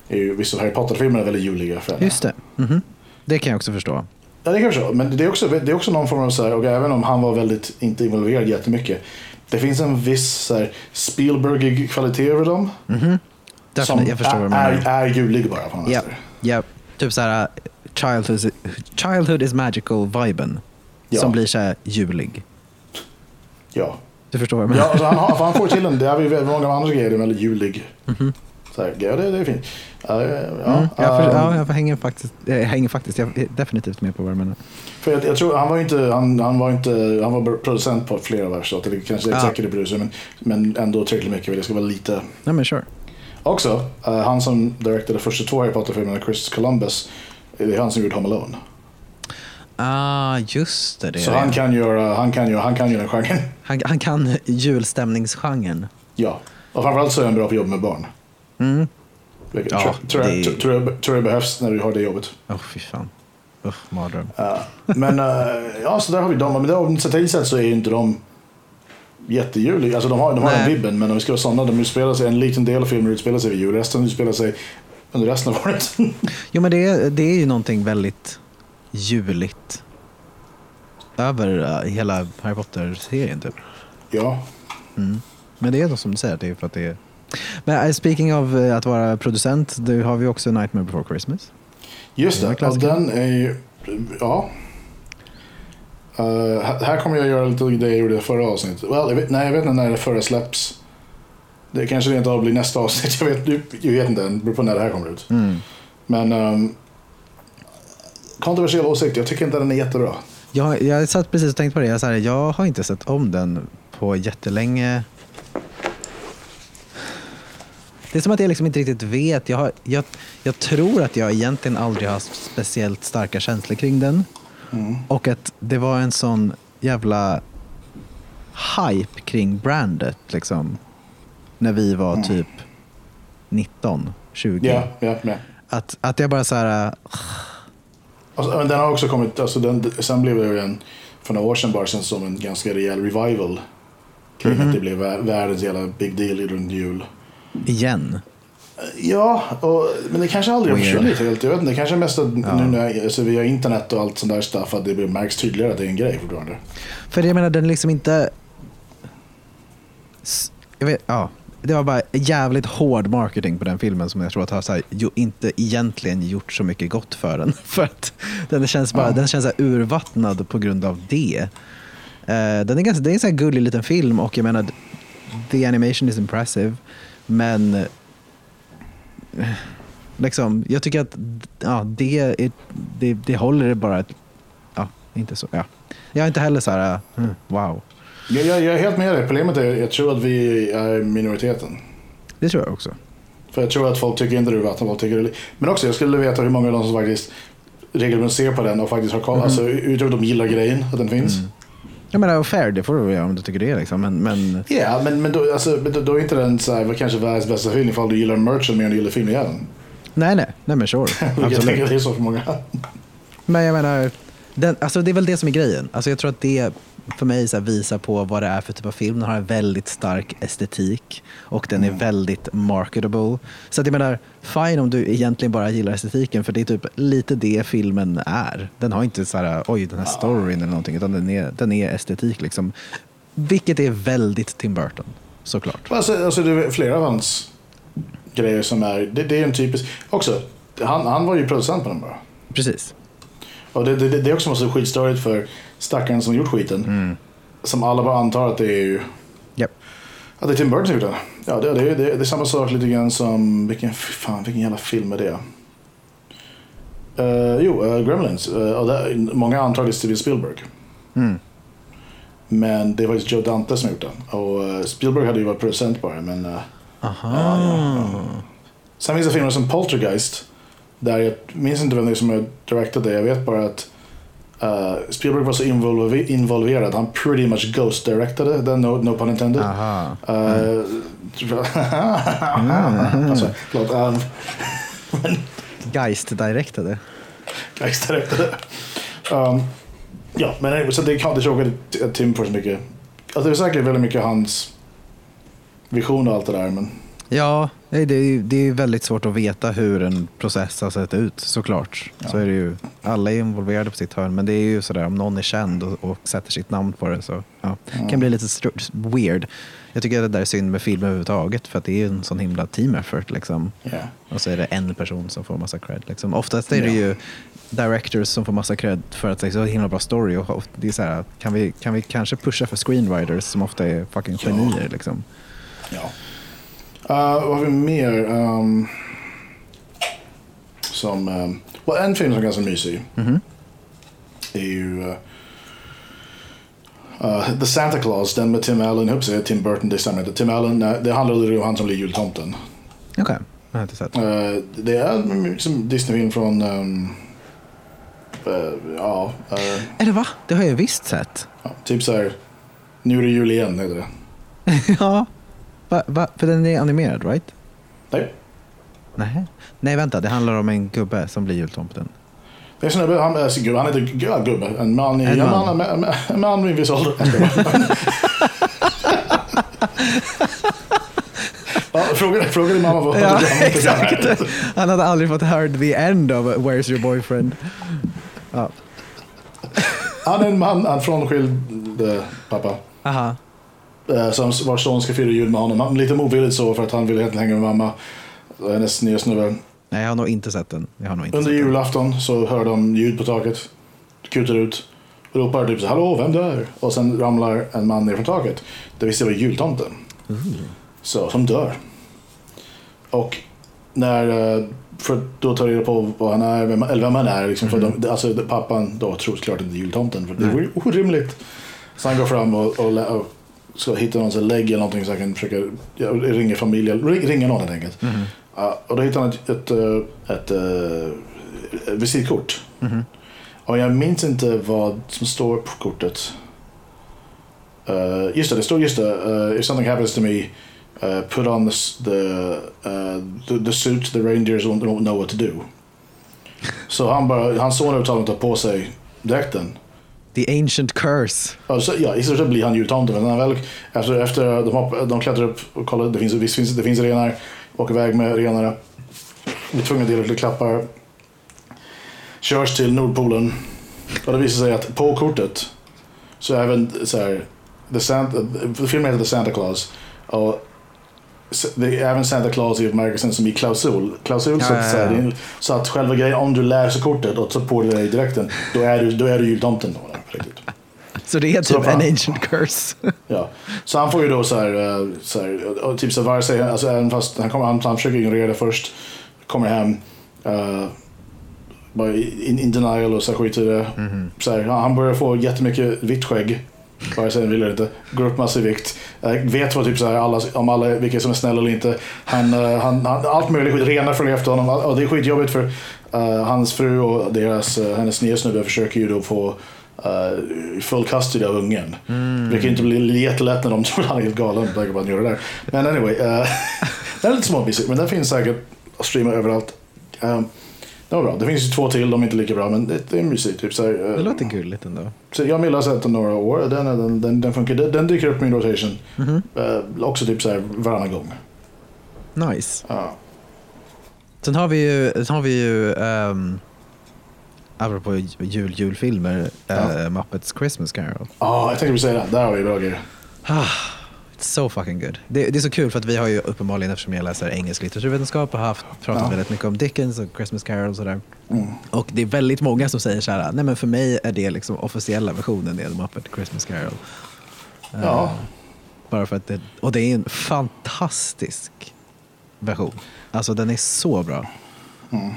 Speaker 1: är ju vissa Harry Potter-filmer väldigt juliga för henne.
Speaker 2: Just det. Mhm. Det kan jag också förstå.
Speaker 1: Ja, det kan jag förstå. Men det är också, det är också någon form av så här, och även om han var väldigt, inte involverad jättemycket. Det finns en viss så här, Spielbergig kvalitet över dem.
Speaker 2: Förstår vad du
Speaker 1: är, är, är julig bara på något
Speaker 2: Ja,
Speaker 1: sätt.
Speaker 2: ja, typ så här childhood, childhood is magical-viben.
Speaker 1: Ja.
Speaker 2: Som blir så här julig.
Speaker 1: Ja.
Speaker 2: Du förstår vad jag menar?
Speaker 1: Ja, alltså han, han får till den. Det har vi många andra grejer. Är väldigt julig. Så här, ja, det, det är fint. Ja, ja,
Speaker 2: Mm, jag, för, ja, jag hänger faktiskt, jag hänger faktiskt jag definitivt med på vad du menar.
Speaker 1: För jag, jag tror, han var inte, han, han var inte, han var producent på flera. Eller kanske
Speaker 2: Ja.
Speaker 1: executive producer. Men, men ändå tillräckligt mycket. Det ska vara lite.
Speaker 2: Nej men sure.
Speaker 1: Också, eh, han som directade första två Harry Potter-filmerna, Chris Columbus. Det är han som gjort Home Alone.
Speaker 2: Ah, just det.
Speaker 1: Så han kan göra, han kan göra, han kan göra den genren.
Speaker 2: han, han kan julstämningsgenren.
Speaker 1: Ja. Och framförallt så är han bra på att jobba med barn.
Speaker 2: Mm.
Speaker 1: Vilket
Speaker 2: Ja,
Speaker 1: tror, tror, jag,
Speaker 2: det-
Speaker 1: tror, jag, tror jag behövs när du har det jobbet.
Speaker 2: Åh, fy fan. Usch, mardröm.
Speaker 1: Ja. Men eh, ja, så där har vi dem. Men statistiskt sett så är ju inte de jättejuliga. Alltså de har, de har den vibben, men om vi ska vara sådana, de utspelar sig, en liten del av filmen utspelar sig vid jul, resten utspelar sig under resten av året.
Speaker 2: Jo, men det är, det är ju någonting väldigt juligt över eh, hela Harry Potter-serien typ.
Speaker 1: ja.
Speaker 2: Mm. Men det är då som du säger, det är för att det är... Men eh, speaking of eh, att vara producent, då har vi också Nightmare before Christmas.
Speaker 1: Just
Speaker 2: Det klassiker.
Speaker 1: den är ju, ja. Eh, här- kommer jag göra lite det jag gjorde i förra avsnittet. Well, jag vet, nej, jag vet inte när det förra släpps. Det kanske rent av blir nästa avsnitt. Jag vet, jag vet inte än. Det beror på när det här kommer ut.
Speaker 2: Mm.
Speaker 1: Men um, kontroversiell åsikt. Jag tycker inte den är jättebra.
Speaker 2: Jag, jag satt precis och tänkte på det. Jag, så här, jag har inte sett om den på jättelänge. Det är som att jag liksom inte riktigt vet. Jag, har, jag, jag tror att jag egentligen aldrig har haft speciellt starka känslor kring den. Och att det var en sån jävla hype kring brandet. Liksom, när vi var typ 19, 20.
Speaker 1: Ja, ja, ja.
Speaker 2: Att, att jag bara så här...
Speaker 1: Alltså, men den har också kommit, alltså den, sen blev det en, för några år sedan bara sen som en ganska rejäl revival. Kring
Speaker 2: Mhm.
Speaker 1: att det blev vär- världens jävla big deal runt jul.
Speaker 2: Igen.
Speaker 1: Ja, och, men det kanske aldrig har försvunnit helt. Jag vet inte, det kanske är mest att nu när, alltså, via internet och allt sånt där stuff att det blir- märks tydligare att det är en grej fortfarande.
Speaker 2: För jag menar, den liksom inte... Vet, ja. Det var bara jävligt hård marketing på den filmen som jag tror att har så här, inte egentligen gjort så mycket gott för den. För att den känns, bara,
Speaker 1: Ja.
Speaker 2: den känns urvattnad på grund av det. Eh, den är, ganska, det är en så här gullig liten film och jag menar, the animation is impressive. Men eh, liksom, jag tycker att ja, det, är, det, det håller det bara ja, inte så, ja. Jag är inte heller så här, mm, wow.
Speaker 1: Jag, jag, jag är helt med dig. Problemet är jag tror att vi är minoriteten.
Speaker 2: Det tror jag också.
Speaker 1: För jag tror att folk tycker inte det är vatten, folk tycker. Men också, jag skulle veta hur många av dem som faktiskt regelbundet ser på den och faktiskt har koll. Alltså, utöver att de gillar grejen, att den finns.
Speaker 2: Jag menar, fair, det får du göra om du tycker det. Liksom. Men, men
Speaker 1: Ja, men, men, då, alltså, då, då är inte den så här, kanske världens bästa film ifall du gillar merchen mer än du gillar filmjäveln.
Speaker 2: nej, nej, nej, men sure.
Speaker 1: Jag tänker det är så för många.
Speaker 2: Men jag menar, den, alltså det är väl det som är grejen. Alltså jag tror att det för mig så visar på vad det är för typ av film. Den har en väldigt stark estetik och den är väldigt marketable. Så att jag menar, fine om du egentligen bara gillar estetiken för det är typ lite det filmen är. Den har inte så här, oj den här storyn eller någonting utan den är, den är estetik liksom. Vilket är väldigt Tim Burton, såklart.
Speaker 1: Alltså, alltså det är flera av hans grejer som är, det, det är en typisk, också, han, han var ju producent på den bara.
Speaker 2: Precis.
Speaker 1: Och det, det, det är också så skitstörigt för stackaren som gjort skiten. Som alla bara antar att det är ju,
Speaker 2: Japp.
Speaker 1: att det är Tim Burton som gjort den. Ja, det, det, det, det är samma sak lite grann som, vilken, fan vilken jävla film är det? Uh, jo, uh, Gremlins. Uh, och där, många antar det är Steven Spielberg.
Speaker 2: Mm.
Speaker 1: Men det var ju Joe Dante som gjort den. Och Spielberg hade ju varit producent den. Men,
Speaker 2: Aha.
Speaker 1: Sen finns det filmer som Poltergeist. Där jag minns inte vem det är som har directat det. Jag vet bara att uh, Spielberg var så involver- involverad. Han pretty much ghost-directade den, no, no pun intended.
Speaker 2: Aha.
Speaker 1: Uh, alltså, förlåt. Um,
Speaker 2: Geist directade.
Speaker 1: Geist directade. Um, ja, men så det det är tråkigt att Tim får så mycket. Alltså det är säkert väldigt mycket hans vision och allt det där. Men
Speaker 2: Ja, Nej, det, är, det är väldigt svårt att veta hur en process har sett ut såklart. Så är det ju. Alla är involverade på sitt hörn men det är ju sådär om någon är känd och, och sätter sitt namn på det så ja, det kan bli lite weird. Jag tycker att det där är synd med film överhuvudtaget för att det är ju en sån himla team effort liksom.
Speaker 1: Ja.
Speaker 2: Och så är det en person som får massa cred. Liksom. Oftast är det
Speaker 1: Ja.
Speaker 2: ju directors som får massa cred för att det är så himla bra story. Och det är så här, kan, vi, kan vi kanske pusha för screenwriters som ofta är fucking
Speaker 1: Ja.
Speaker 2: genier? Liksom.
Speaker 1: Ja. Uh, vad har vi mer? Um, som, um, well, en film som är ganska mysig är ju uh, uh, The Santa Claus, den med Tim Allen. Att säga Tim Burton, det stämmer inte. Tim Allen, det handlar om han som blir jultomten.
Speaker 2: Okej, jag har inte sett.
Speaker 1: Uh, det är en liksom Disney-film från... Um, uh, ja, uh,
Speaker 2: Är det va? Det har jag visst sett.
Speaker 1: typ så här. Nu är det jul igen, heter det.
Speaker 2: ja. Va, va? För den är animerad, right?
Speaker 1: Nej.
Speaker 2: Nej. Nej, vänta. Det handlar om en gubbe som blir jultomten.
Speaker 1: Det är en snubbe, han, gubbe, han heter ja, gubbe. En man
Speaker 2: En
Speaker 1: en
Speaker 2: man.
Speaker 1: man, en man, en man i en viss ålder. Ja, fråga, fråga din mamma vad
Speaker 2: Ja, exakt. Han hade aldrig fått höra the end of Where's your boyfriend. Ja.
Speaker 1: Han är en man, en frånskild eh, pappa.
Speaker 2: Aha.
Speaker 1: Eh, Som vars son ska fira jul med honom. Lite motvilligt så för att han vill egentligen hänga med mamma. Hennes nya snubbe.
Speaker 2: Nej, jag har nog inte sett den. Jag har nog inte
Speaker 1: Under julafton så hör de ljud på taket. Kutar ut. Ropar typ så hallå vem dör? Och sen ramlar en man ner från taket. Det visste jag var jultomten. Så, som dör. Och när, eh, för då tar jag reda på vad han är, vem, eller vem han är. Liksom, för de, alltså, pappan då tror såklart inte jultomten. För det vore orimligt. Så han går fram och, och, och ska hitta någon sån lägg eller någonting så han kan försöka ja, ringa familjen. ring- Ringa någon helt enkelt. Ja, och då hittar han ett, ett, eh, ett, eh, visitkort. Och jag minns inte vad som står på kortet. Uh, just det, det står just det. Uh, if something happens to me, uh, put on the, the, uh, the, the suit the reindeers won't, don't know what to do. Så han bara, hans son övertalar tar på sig dräkten.
Speaker 2: The ancient curse.
Speaker 1: Alltså, ja, i stort sett blir han jultomten. Men när han väl, efter, efter de, hopp, de klättrar upp och kollar, det finns, visst finns, det finns renar, åker iväg med renarna. Blir tvungna att dela ut klappar. Körs till Nordpolen. Och det visar sig att på kortet så är även så här, The Santa, filmen heter The Santa Claus. Och det är även Santa Claus i bemärkelsen som i klausul. Klausul så,
Speaker 2: Ja,
Speaker 1: att,
Speaker 2: ja,
Speaker 1: så, här,
Speaker 2: ja.
Speaker 1: det är- så att själva grejen, om du läser kortet och tar på dig det i direkten, då är du, då är du jultomten. Då, riktigt.
Speaker 2: Så det är typ en ancient curse.
Speaker 1: Ja. Så han får ju då så här, eh, så här typ så vare sig, alltså även fast han, kommer, han, han försöker ignorera det först, kommer hem, uh, bara in, in denial och så här skiter i det. Så här, han börjar få jättemycket vitt skägg, vare sig han vill eller inte, går upp massor i vikt, uh, vet vad typ så här, alla, om alla, vilka som är snälla eller inte. Han, eh, han, han, allt möjligt skit, renar följer efter honom och det är skitjobbigt för eh, hans fru och deras, uh, hennes nya snubbe försöker ju då få uh, full custody av ungen. Vilket inte blir jättelätt när de tror han är helt galen det där. Men anyway, uh, den är lite småmysig men den finns säkert att streama överallt. Um, det var bra. Det finns ju två till, de är inte lika bra men det, det är mysigt. Typ, så här, uh,
Speaker 2: Det låter gulligt ändå.
Speaker 1: så jag har sett den några år. Den, den, den, den funkar. Den, den dyker upp i min rotation.
Speaker 2: Mhm.
Speaker 1: Uh, också typ så här varannan gång.
Speaker 2: Nice.
Speaker 1: Ja.
Speaker 2: Sen har vi ju, sen har vi ju um, apropå jul, julfilmer,
Speaker 1: Ja.
Speaker 2: eh, Muppets Christmas Carol.
Speaker 1: Ah, jag tänkte precis säga det. Där har vi bra grejer.
Speaker 2: Ah, it's so fucking good. Det, det är så kul för att vi har ju uppenbarligen, eftersom jag läser engelsk litteraturvetenskap, och haft, pratat
Speaker 1: Ja.
Speaker 2: väldigt mycket om Dickens och Christmas Carol och sådär.
Speaker 1: Mm.
Speaker 2: Och det är väldigt många som säger så här, nej men för mig är det liksom officiella versionen av Muppet Christmas Carol. Eh,
Speaker 1: Ja.
Speaker 2: Bara för att det, och det är en fantastisk version. Alltså den är så bra.
Speaker 1: Mm.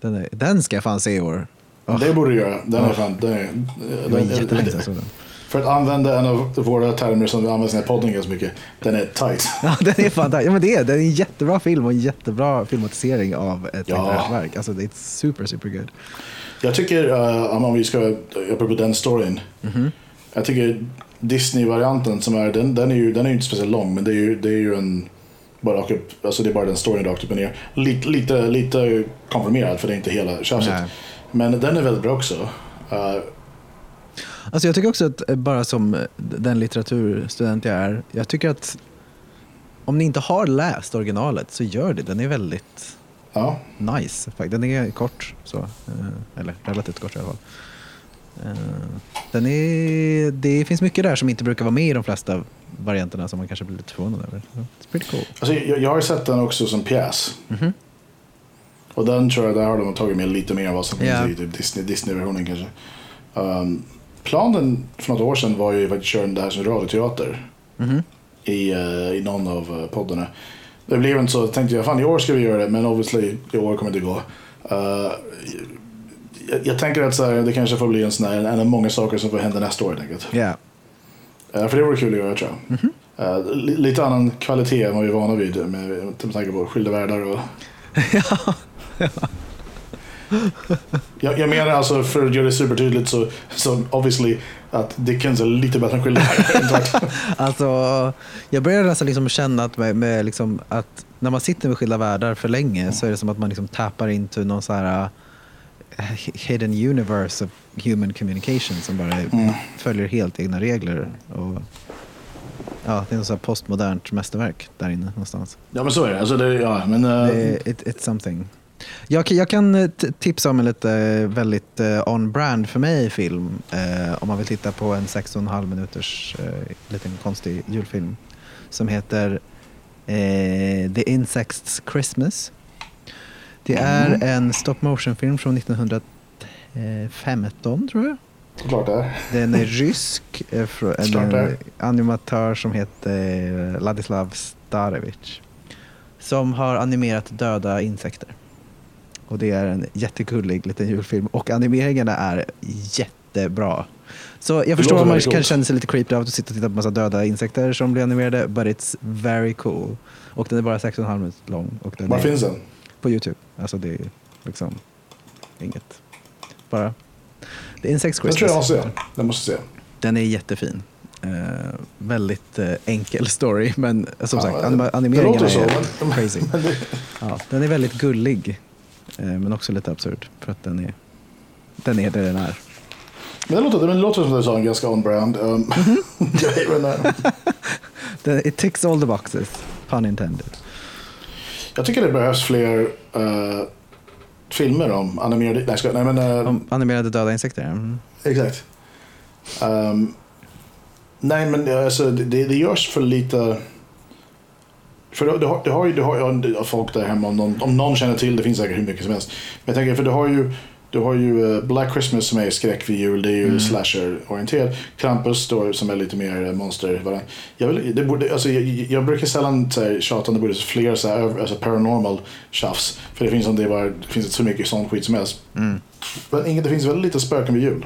Speaker 2: Den, är, den ska jag fan se i år. Oh,
Speaker 1: Det borde du göra. Den är fan... Den är, den,
Speaker 2: jag såg den.
Speaker 1: för att använda en av våra termer som vi använder i den podden ganska mycket. Den är tight.
Speaker 2: Ja, den är fantastisk. Ja, men det är, den är en jättebra film och en jättebra filmatisering av ett
Speaker 1: Ja.
Speaker 2: verk. Alltså det är super, super good.
Speaker 1: Jag tycker, uh, om vi ska, apropå den storyn.
Speaker 2: Mhm.
Speaker 1: Jag tycker Disney-varianten som är, den, den är ju den är ju inte speciellt lång men det är ju, det är ju en, bara rakt upp, alltså det är bara den storyn rakt upp och ner. Lite, lite, lite konfirmerad för det är inte hela tjafset. Men den är väldigt bra också. Uh,
Speaker 2: Alltså jag tycker också att eh, bara som eh, den litteraturstudent jag är, jag tycker att om ni inte har läst originalet så gör det. Den är väldigt
Speaker 1: Ja.
Speaker 2: nice. Den är kort, så. eh, eller relativt kort i alla fall. Eh, Den är, det finns mycket där som inte brukar vara med i de flesta varianterna som man kanske blir lite förvånad över. It's pretty cool.
Speaker 1: Alltså, jag, jag har sett den också som pjäs.
Speaker 2: Mhm.
Speaker 1: Och den tror jag, där har de tagit med lite mer än vad som finns
Speaker 2: Ja.
Speaker 1: i typ Disney, Disney-versionen kanske. Um, planen för något år sedan var ju att köra det här som radioteater
Speaker 2: Mhm.
Speaker 1: i, eh, i någon av uh, poddarna. Det blev inte så, tänkte jag fan i år ska vi göra det, men obviously i år kommer det inte gå. Uh, jag, jag tänker att så här, det kanske får bli en sån här, en av många saker som får hända nästa år helt enkelt.
Speaker 2: Ja.
Speaker 1: Eh, för det vore kul att göra tror jag.
Speaker 2: Mhm.
Speaker 1: Eh, li- lite annan kvalitet än vad vi är vana vid med, med tanke på skilda världar och... jag, jag menar alltså för att göra det supertydligt så, så obviously att Dickens är lite bättre än skilda.
Speaker 2: Alltså, jag börjar nästan liksom känna att, med, med liksom att när man sitter med skilda världar för länge så är det som att man liksom tappar into någon så här uh, hidden universe of human communication som bara
Speaker 1: Mm.
Speaker 2: följer helt egna regler. Och, ja, det är något postmodernt mästerverk där inne någonstans.
Speaker 1: ja men så är det. Alltså det ja, men, eh,
Speaker 2: Det är, it, it's something. Jag, kan- jag kan eh, tipsa om en lite eh, väldigt on-brand för mig film. Eh, om man vill titta på en 6,5 minuters eh, liten konstig julfilm. Som heter eh, The Insects Christmas. Det är en stop motion-film från 1915 tror jag.
Speaker 1: såklart det.
Speaker 2: Den är rysk. eh, från En
Speaker 1: Klart
Speaker 2: animatör som heter eh, Ladislav Starevich. Som har animerat döda insekter. Och det är en jättegullig liten julfilm. Och animeringarna är jättebra. Så jag förstår om man kan känna sig lite creeped out och sitta och titta på massa döda insekter som blir animerade. But it's very cool. Och den är bara 6,5 minuter lång. Och den
Speaker 1: Var finns den?
Speaker 2: på YouTube. Alltså det är liksom inget. Bara The Insects
Speaker 1: Den tror jag måste se. Den måste se.
Speaker 2: Den är jättefin. Eh, väldigt eh, enkel story, men eh, som
Speaker 1: Ja,
Speaker 2: sagt,
Speaker 1: det- det låter så,
Speaker 2: är
Speaker 1: men-
Speaker 2: crazy.
Speaker 1: Det,
Speaker 2: Ja, den är väldigt gullig, eh, men också lite absurd för att den är, den är det den är.
Speaker 1: men det låter, det låter som du sa, en ganska on-brand. Um, grej, eh,
Speaker 2: Den, it ticks all the boxes, pun intended.
Speaker 1: Jag tycker det behövs fler eh, filmer om animerade... Nej, ska, nej men... eh,
Speaker 2: Om animerade döda insekter. Mm.
Speaker 1: Exakt. Ehm, nej, men eh, alltså, det, det görs för lite... För du, du, har, du har ju du har, ja, folk där hemma, om någon, om någon känner till det, finns säkert hur mycket som helst. Men jag tänker, för du har ju, du har ju eh, Black Christmas som är skräck vid jul, det är ju slasher-orienterat. Krampus då, som är lite mer eh, monster. Jag, vill, det borde, alltså, jag, jag brukar sällan så här, tjata om det borde fler så här, alltså, paranormal tjafs. För det finns, som det, bara, det finns så mycket sån skit som helst. Men inget, det finns väldigt lite spöken vid jul.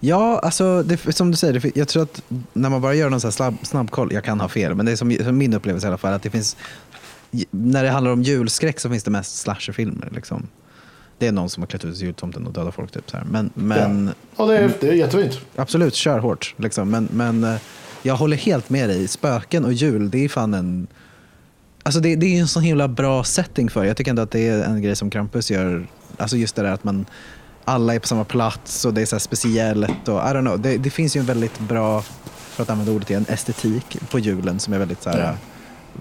Speaker 2: Ja, alltså det, som du säger, jag tror att när man bara gör någon här snabb, snabbkoll, jag kan ha fel, men det är som, som min upplevelse i alla fall, att det finns, när det handlar om julskräck så finns det mest slasherfilmer. Liksom. Det är någon som har klätt ut sig jultomten och dödat folk. Typ, så här. Men, men
Speaker 1: Ja, det är, det är jättefint.
Speaker 2: absolut, kör hårt. Liksom. Men, men eh, jag håller helt med dig. Spöken och jul, det är fan en... Alltså det, det är en sån himla bra setting för. Jag tycker ändå att det är en grej som Krampus gör. Alltså just det där att man alla är på samma plats och det är så speciellt. Och, I don't know. Det, det finns ju en väldigt bra, för att använda ordet igen, estetik på julen som är väldigt så här,
Speaker 1: Ja.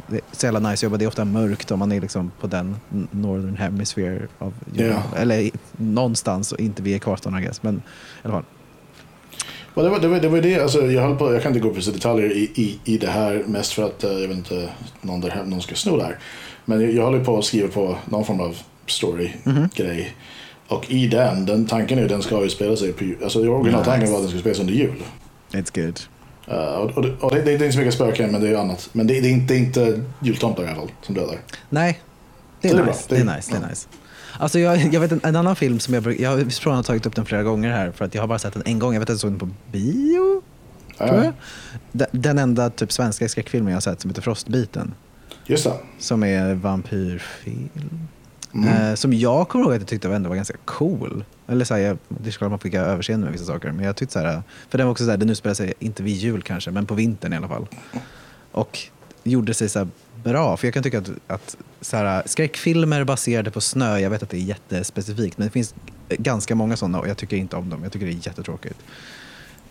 Speaker 2: Det är så jävla nice jobbat. Det är ofta mörkt om man är liksom på den northern hemisphere av.
Speaker 1: Ja.
Speaker 2: Eller någonstans och inte vid ekvatorn I guess. Men i alla fall.
Speaker 1: Och det, var, det, var, det var det, alltså, jag, höll på, jag kan inte gå på så detaljer i, i, i det här mest för att eh, jag vill inte någon, där, någon ska sno det här. Men jag, jag håller på att skriva på någon form av story-grej. Och i den, den tanken är ju den ska ju spela sig på jul. Alltså originaltanken
Speaker 2: Nice.
Speaker 1: var att den skulle spelas under jul.
Speaker 2: It's good.
Speaker 1: Uh, och och, det, det, det är inte så mycket spöken men det är annat. Men det, det, är inte, inte jultomtar i alla fall som dödar.
Speaker 2: Nej, det är,
Speaker 1: Så det är
Speaker 2: nice. Det är nice. Det är nice. Alltså jag, jag vet en, en annan film som jag, jag har har tagit upp den flera gånger här för att jag har bara sett den en gång. Jag vet att jag såg den på bio. Jag. Den, den enda typ svenska skräckfilmen jag har sett som heter Frostbiten.
Speaker 1: Just det.
Speaker 2: Som är vampyrfilm.
Speaker 1: Mm.
Speaker 2: Eh, som jag kommer ihåg att jag tyckte ändå var ganska cool. Eller så här, jag, det är klart man fick överseende med vissa saker. Men jag tyckte så här, för den var också så här, den utspelar sig inte vid jul kanske, men på vintern i alla fall. Och gjorde sig så här bra. För jag kan tycka att, att så här, skräckfilmer baserade på snö, jag vet att det är jättespecifikt, men det finns ganska många sådana och jag tycker inte om dem. Jag tycker det är jättetråkigt.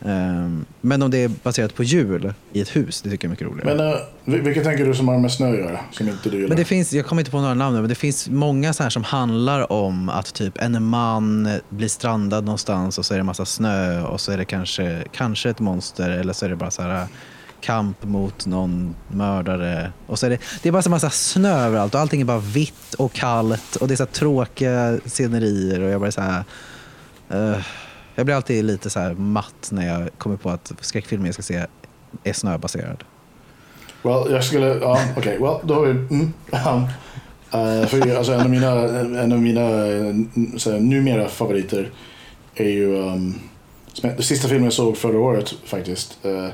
Speaker 2: Ehm, men om det är baserat på jul i ett hus, det tycker jag är mycket roligare.
Speaker 1: Men uh, vilka tänker du som har med snö att göra? Som inte du gillar?
Speaker 2: Men det finns, jag kommer inte på några namn nu, men det finns många så här som handlar om att typ en man blir strandad någonstans och så är det massa snö och så är det kanske, kanske ett monster eller så är det bara så här kamp mot någon mördare. Och så är det, det är bara så massa snö överallt och allting är bara vitt och kallt och det är så tråkiga scenerier och jag bara så här, eh, jag blir alltid lite så här matt när jag kommer på att skräckfilmer jag ska se är snöbaserad.
Speaker 1: Well, jag skulle, ja okej, well då har vi, mm, um, uh, för, alltså, en av mina, en av mina uh, så här, numera favoriter är ju, um, jag- den sista filmen jag såg förra året faktiskt, uh,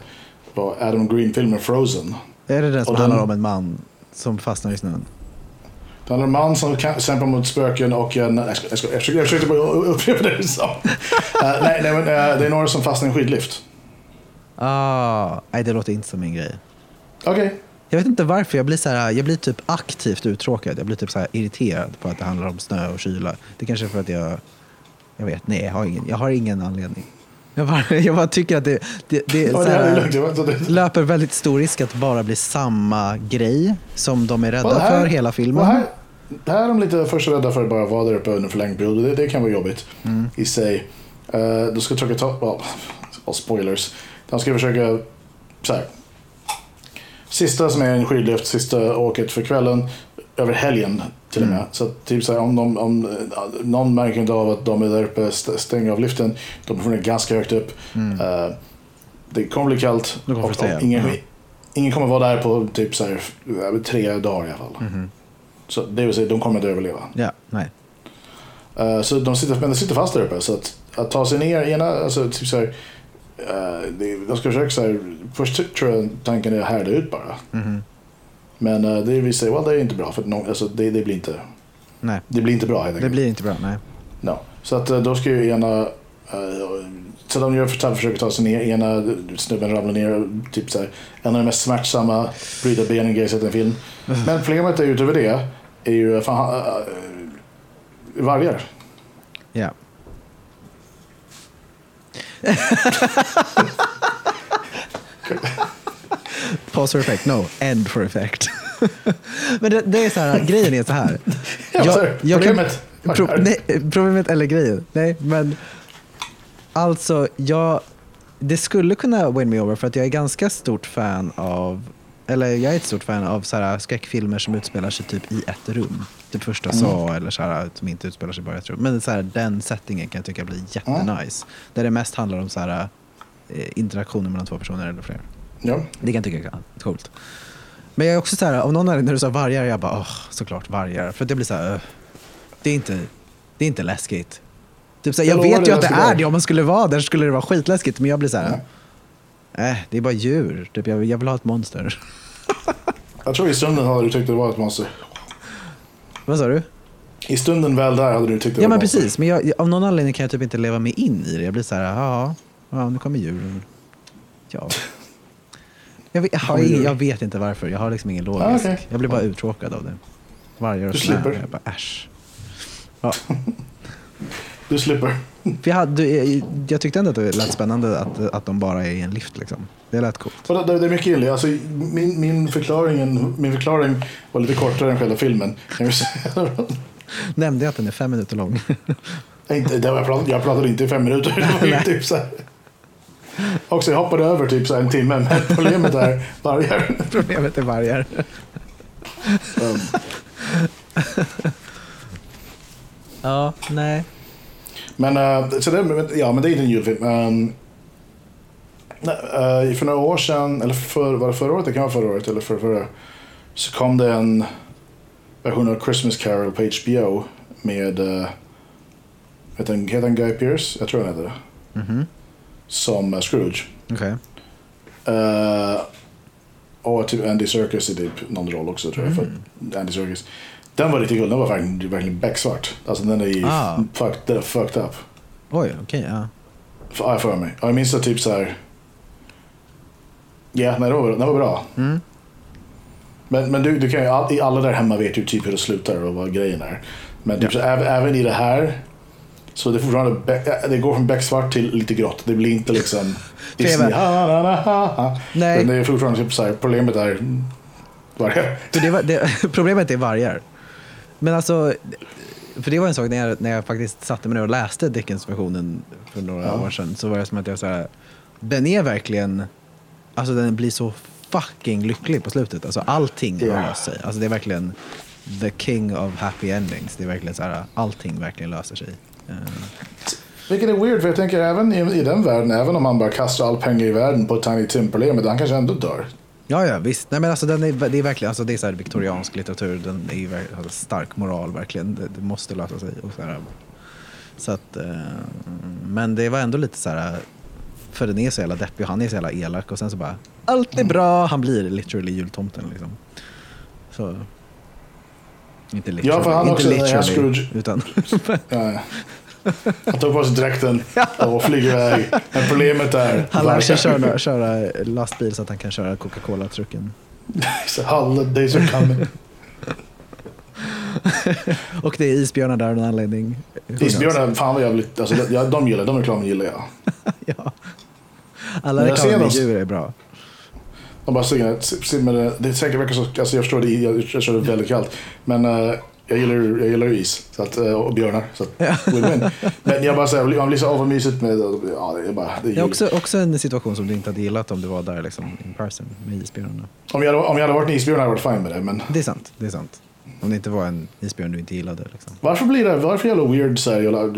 Speaker 1: var Adam Green-filmen Frozen.
Speaker 2: Är det den som
Speaker 1: Och den-
Speaker 2: handlar om en man som fastnar i snön?
Speaker 1: Det handlar om en man som kämpar mot spöken och en... Jag, ska, jag, ska, jag, försökte, jag försökte bara upprepa det du sa. Uh, nej, nej, men, uh, det är några som fastnar i en skidlift.
Speaker 2: Ah, nej, det låter inte som min grej.
Speaker 1: Okej.
Speaker 2: Jag vet inte varför, jag blir, så här, jag blir typ aktivt uttråkad. Jag blir typ så här irriterad på att det handlar om snö och kyla. Det kanske är för att jag... Jag vet, nej, jag har ingen, jag har ingen anledning. Jag bara, jag bara tycker att det, det, det,
Speaker 1: Ja,
Speaker 2: så
Speaker 1: det här inte.
Speaker 2: löper väldigt stor risk att bara bli samma grej som de är rädda
Speaker 1: det här-
Speaker 2: för hela filmen.
Speaker 1: och Här, det här är de lite först rädda för att bara vara där uppe under förlängd period. Det, det kan vara jobbigt
Speaker 2: Mm.
Speaker 1: i sig. Uh, de ska försöka ta... Well, well, spoilers. De ska försöka... Så här. Sista som är en skidlift, sista åket för kvällen. Över helgen till och med. Så att, typ så här, om, de, om eh, någon märker inte av att de är där uppe, st- stänger av liften. De befinner sig ganska högt upp. Eh, det kommer bli kallt. Och, och ingen,
Speaker 2: ja.
Speaker 1: ingen kommer vara där på typ så här, tre dagar i alla fall. Så det vill säga, de kommer inte överleva.
Speaker 2: Ja, nej.
Speaker 1: Eh, så de sitter, men de sitter fast där uppe. Så att, att ta sig ner, ena, alltså typ så här, det, de ska försöka så här, först tror jag tanken är att härda ut bara.
Speaker 2: Mhm.
Speaker 1: Men uh, det vill säga, well, det är inte bra för någon, alltså, det, det blir inte,
Speaker 2: nej.
Speaker 1: det blir inte bra helt
Speaker 2: Det blir inte bra, nej.
Speaker 1: No. Så att då ska ju ena, så de gör för försöker ta sig ner, ena snubben ramlar ner, typ så här, en av de mest smärtsamma bryta benen grejer jag sett i en film. Men problemet är utöver det, är ju fan, uh, vargar.
Speaker 2: Ja. Pause for effect, no, end for effect. Men det, det är så här, grejen är så här.
Speaker 1: Ja, sorry.
Speaker 2: kan-
Speaker 1: Problemet.
Speaker 2: Pro, nej, problemet eller grejen. Nej, men alltså jag, det skulle kunna win me over för att jag är ganska stort fan av, eller jag är ett stort fan av så här, skräckfilmer som utspelar sig typ i ett rum. Typ första
Speaker 1: Mm.
Speaker 2: eller så här, som inte utspelar sig bara i ett rum. Men så här, den settingen kan jag tycka blir jättenice. Där det mest handlar om så här, eh, interaktioner mellan två personer eller fler.
Speaker 1: Ja.
Speaker 2: Det kan jag tycka är coolt. Men jag är också så här, om någon är, när du sa vargar, jag bara, åh, såklart vargar. För det blir så här, "Ugh, det är inte, det är inte läskigt. Typ så här,
Speaker 1: Jag
Speaker 2: jag vet ju att det är det, om man skulle vara där skulle det vara skitläskigt. Men jag blir så här, äh, det är bara djur. Typ, jag, jag vill ha ett monster.
Speaker 1: Jag tror i stunden hade du tyckt det var ett monster.
Speaker 2: Vad sa du?
Speaker 1: I stunden väl där hade du tyckt det
Speaker 2: Ja
Speaker 1: var
Speaker 2: men
Speaker 1: ett monster.
Speaker 2: precis, men jag, av någon anledning kan jag typ inte leva mig in i det. Jag blir så här, ja, ja nu kommer djuren. Ja. Jag vet, jag, har ingen, jag vet inte varför, jag har liksom ingen logisk.
Speaker 1: Ah, okej.
Speaker 2: Jag blir bara uttråkad av det. Vargar och
Speaker 1: Du slipper.
Speaker 2: Jag bara, äsch. Ja.
Speaker 1: Du slipper.
Speaker 2: För jag, hade, jag, jag tyckte ändå att det lät spännande att, att de bara är i en lift. Liksom. Det lät coolt.
Speaker 1: Det, det är mycket illa. Alltså, min, min, förklaring, min förklaring var lite kortare än själva filmen.
Speaker 2: Nämnde jag att den är fem minuter lång?
Speaker 1: Nej, inte- det var- jag, pratade, jag pratade inte i fem minuter. Det var ju typ så här. Också, jag hoppade över typ så en timme. Men problemet är vargar.
Speaker 2: Problemet är vargar.
Speaker 1: Um,
Speaker 2: Ja, nej.
Speaker 1: Men, eh, så det, ja, men det är inte en julfilm. Um, nej, eh, för några år sedan, eller för, var det förra året? Det kan vara förra året eller för, förra. Så kom det en version av Christmas Carol på HBO med, uh, heter, han, heter han Guy Pearce? Jag tror han heter det.
Speaker 2: Mhm.
Speaker 1: Som eh, Scrooge.
Speaker 2: Okej.
Speaker 1: Eh, och typ Andy Serkis i typ någon roll också tror jag. För Andy Serkis. Den var riktigt cool. Den var verkligen, verkligen becksvart. Alltså den är ju
Speaker 2: Ah.
Speaker 1: fucked, den är fucked up.
Speaker 2: Oj, okej. ja.
Speaker 1: För, ja, för mig. Ja, Jag minns att typ så här. Ja, nej, det var, det var bra.
Speaker 2: Mm.
Speaker 1: Men, men du, du kan ju, all- alla där hemma vet ju typ hur det slutar och vad grejen är. Men typ så, även, även i det här Så det, fortfarande, det går från becksvart till lite grått. Det blir inte liksom Disney.
Speaker 2: Nej.
Speaker 1: Men det är fortfarande typ så här, problemet är varje.
Speaker 2: För det var, det, problemet är vargar. Men alltså, för det var en sak när jag, när jag faktiskt satte mig ner och läste Dickens-versionen för några
Speaker 1: Ja.
Speaker 2: år sedan. Så var det som att jag så här, den är verkligen, alltså den blir så fucking lycklig på slutet. Alltså allting
Speaker 1: Ja.
Speaker 2: har löst sig. Alltså det är verkligen the king of happy endings. Det är verkligen så här, allting verkligen löser sig. Eh,
Speaker 1: Vilket är weird för jag tänker även i, i den världen, även om han bara kastar all pengar i världen på Tiny Tim-problemet, han kanske ändå dör.
Speaker 2: Ja, ja, visst. Nej, men alltså, den är, det är verkligen alltså, det är så här viktoriansk litteratur. Den är har stark moral, verkligen. Det, det måste lösa sig. Och så här. Så att, eh, men det var ändå lite så här, för den är så jävla deppig och han är så jävla elak och sen så bara, allt är bra. Han blir literally jultomten liksom. Så. Inte literally,
Speaker 1: för han
Speaker 2: inte
Speaker 1: också
Speaker 2: literally
Speaker 1: Scrooge.
Speaker 2: utan
Speaker 1: Ja. Han tar på sig dräkten och flyger iväg. Men problemet är...
Speaker 2: han lär sig köra, köra lastbil så att han kan köra Coca-Cola-trucken.
Speaker 1: Holidays are coming.
Speaker 2: Och det är isbjörnar där av någon anledning.
Speaker 1: Isbjörnar, fan vad jävligt. Alltså, de- de gillar, de reklamen gillar jag.
Speaker 2: Ja. Alla reklamer med djur är bra.
Speaker 1: De bara simmer, det det är säkert verkar så, alltså jag förstår det, jag, jag kör det väldigt kallt. Men eh, jag gillar, jag gillar is så att, eh, och björnar. Så att, win-win. Men jag bara säger, man blir så övermysigt med, ja det är bara, det är
Speaker 2: Det är också, också en situation som du inte hade gillat om du var där liksom, in person med isbjörnarna.
Speaker 1: Om jag, hade, om jag hade varit en isbjörn hade jag varit fine med det. Men
Speaker 2: Det är sant. Det är sant. Om det inte var en isbjörn du inte gillade. Liksom.
Speaker 1: varför blir det, varför jävla weird så här, jävla,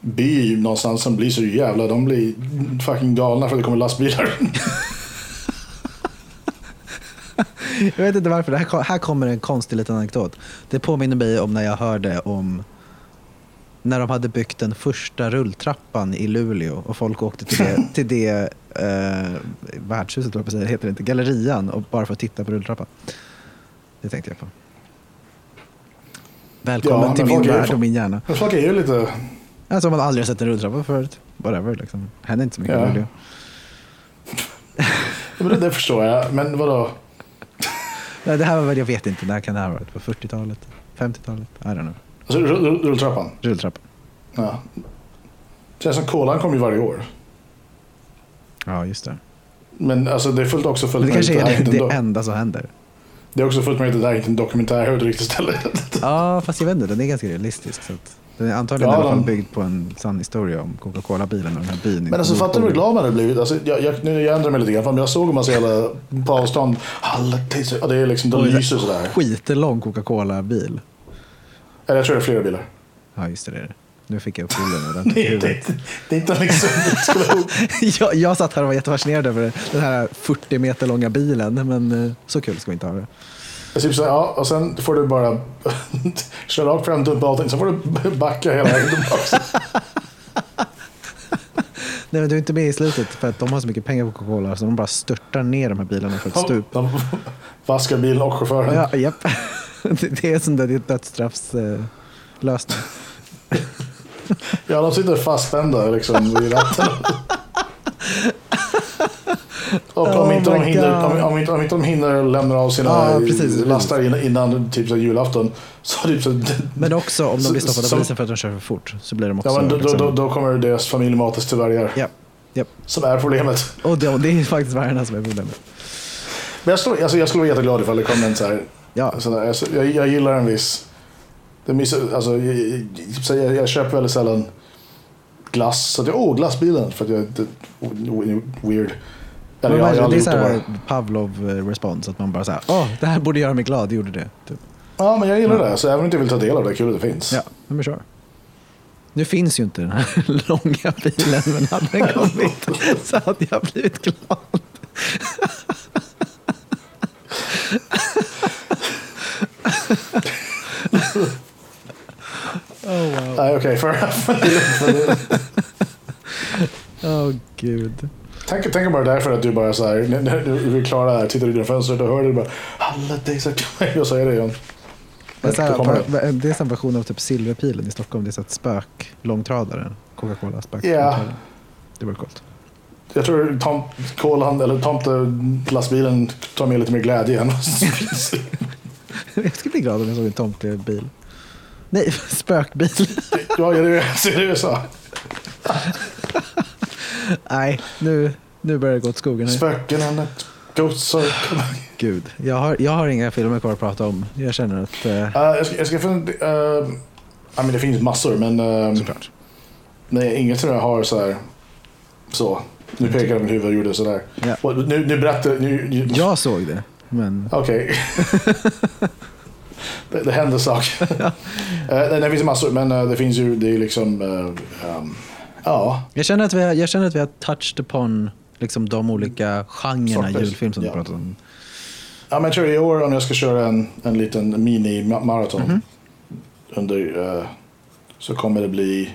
Speaker 1: by någonstans som blir så jävla, de blir fucking galna för att det kommer lastbilar.
Speaker 2: Jag vet inte varför. Här, här kommer en konstig liten anekdot. Det påminner mig om när jag hörde om när de hade byggt den första rulltrappan i Luleå och folk åkte till det, till det eh, värdshuset, jag säga, heter det inte, gallerian, och bara för att titta på rulltrappan. Det tänkte jag på. Välkommen
Speaker 1: Ja,
Speaker 2: till min värld och min hjärna.
Speaker 1: Folk är ju lite,
Speaker 2: Alltså man aldrig har sett en rulltrappa förut. Whatever liksom. Händer inte så mycket
Speaker 1: Ja.
Speaker 2: i Luleå.
Speaker 1: men det, det förstår jag. Men vadå?
Speaker 2: Nej, det här var väl, jag vet inte, när kan det här ha varit? På 40-talet? 50-talet? I don't know.
Speaker 1: Alltså rull- rull- rulltrappan.
Speaker 2: Rulltrappan.
Speaker 1: Ja. Det känns som kolan kommer ju varje år.
Speaker 2: Ja, just det.
Speaker 1: Men alltså det är fullt också fullt
Speaker 2: det kanske
Speaker 1: det här
Speaker 2: är det, det enda som händer.
Speaker 1: Det är också fullt med att det där är inte en dokumentär på ett riktigt ställe.
Speaker 2: Ja, fast jag vet inte, den är ganska realistisk. Så att den är antagligen
Speaker 1: Ja,
Speaker 2: i alla fall
Speaker 1: de-
Speaker 2: byggd på en sann historia om Coca-Cola-bilen och den här byn.
Speaker 1: Men alltså fattar du hur glad man hade blivit? Alltså, jag, jag, nu jag ändrar mig lite grann, men jag såg en massa jävla på avstånd. Ja, det är liksom, de lyser sådär.
Speaker 2: Skitlång Coca-Cola-bil.
Speaker 1: Eller jag tror det är flera bilar.
Speaker 2: Ja, just det. det är det. Nu fick jag upp bilden i
Speaker 1: Det, det, det är inte liksom...
Speaker 2: jag, jag satt här och var jättefascinerad över den här 40 meter långa bilen, men eh, så kul ska vi inte ha det.
Speaker 1: Typ så, här, ja, och sen får du bara köra rakt fram, dumpa allting, sen får du backa hela vägen tillbaka.
Speaker 2: Nej, men du är inte med i slutet för att de har så mycket pengar på Coca-Cola så de bara störtar ner de här bilarna för ett stup.
Speaker 1: De vaskar bilen och chauffören.
Speaker 2: Ja, japp. Det är sån där det är dödsstraffslösning. lösning.
Speaker 1: Ja, de sitter fastspända liksom vid ratten. Och om,
Speaker 2: Oh
Speaker 1: inte de hinner, om, om, inte, om inte de hinner lämna av sina
Speaker 2: Ja, precis, precis.
Speaker 1: lastar innan, innan typ så julafton. Så typ så,
Speaker 2: Men också om de blir stoppade av polisen för att de kör för fort så blir de också...
Speaker 1: ja, men då,
Speaker 2: liksom,
Speaker 1: då, då kommer deras familj matas till vargar.
Speaker 2: Japp, japp.
Speaker 1: Som är problemet.
Speaker 2: Och det, det är faktiskt vargarna som är problemet.
Speaker 1: Men jag, står, alltså, jag skulle vara jätteglad ifall det kom en så här.
Speaker 2: Ja,
Speaker 1: Så där, alltså, jag, jag gillar en viss... Det miss, alltså, jag, jag, jag, jag köper väldigt sällan glass. Så att jag, åh, glassbilen. För att jag är weird. Eller jag, jag
Speaker 2: det är
Speaker 1: aldrig
Speaker 2: så
Speaker 1: gjort det
Speaker 2: här
Speaker 1: bara.
Speaker 2: Pavlov-respons. Att man bara säger åh, det här borde göra mig glad, det gjorde det. Typ.
Speaker 1: Ja, men jag gillar det. Så även om jag inte vill ta del av det, kul att det finns.
Speaker 2: Ja, men kör. Nu finns ju inte den här långa bilen, men hade den kommit så hade jag blivit glad. Oh wow.
Speaker 1: Okej. fair enough.
Speaker 2: Åh gud.
Speaker 1: Tänk, tänk bara därför att du bara så här, när, du är klar där, tittar ut genom fönstret och hör det bara alla dejsar Jag säger det igen.
Speaker 2: Det är, så här, det är en version av typ Silverpilen i Stockholm. Det är så ett spök-långtradare. Coca-Cola spök
Speaker 1: Ja.
Speaker 2: Det var coolt.
Speaker 1: Jag tror tom, kolan, eller tomtelastbilen tar med lite mer glädje än
Speaker 2: Jag skulle bli glad om jag såg en tomtebil. Nej, spökbil.
Speaker 1: Ja, är det, så är det USA.
Speaker 2: Nej, nu, nu börjar det gå åt skogen.
Speaker 1: Spöken and so...
Speaker 2: Gud, jag har, jag har inga filmer kvar att prata om. Jag känner att... eh,
Speaker 1: Uh, jag ska, jag ska fundera... Uh, I mean, det finns massor, men... Uh,
Speaker 2: såklart.
Speaker 1: nej, inget som jag har så här... Så. Nu pekar jag med huvudet och gjorde sådär.
Speaker 2: Ja.
Speaker 1: Och Nu, nu berättar... Nu, nu,
Speaker 2: Jag såg det, men...
Speaker 1: Okej. det, det händer saker. uh, nej, det finns massor, men eh, det finns ju... Det är liksom... um, ja.
Speaker 2: Jag känner att vi har, jag känner att vi har touched upon liksom, de olika genrerna
Speaker 1: Sorters.
Speaker 2: julfilm som
Speaker 1: Ja.
Speaker 2: du pratat om.
Speaker 1: Ja, men jag tror i år om jag ska köra en, en liten mini-maraton
Speaker 2: Mhm.
Speaker 1: under eh, så kommer det bli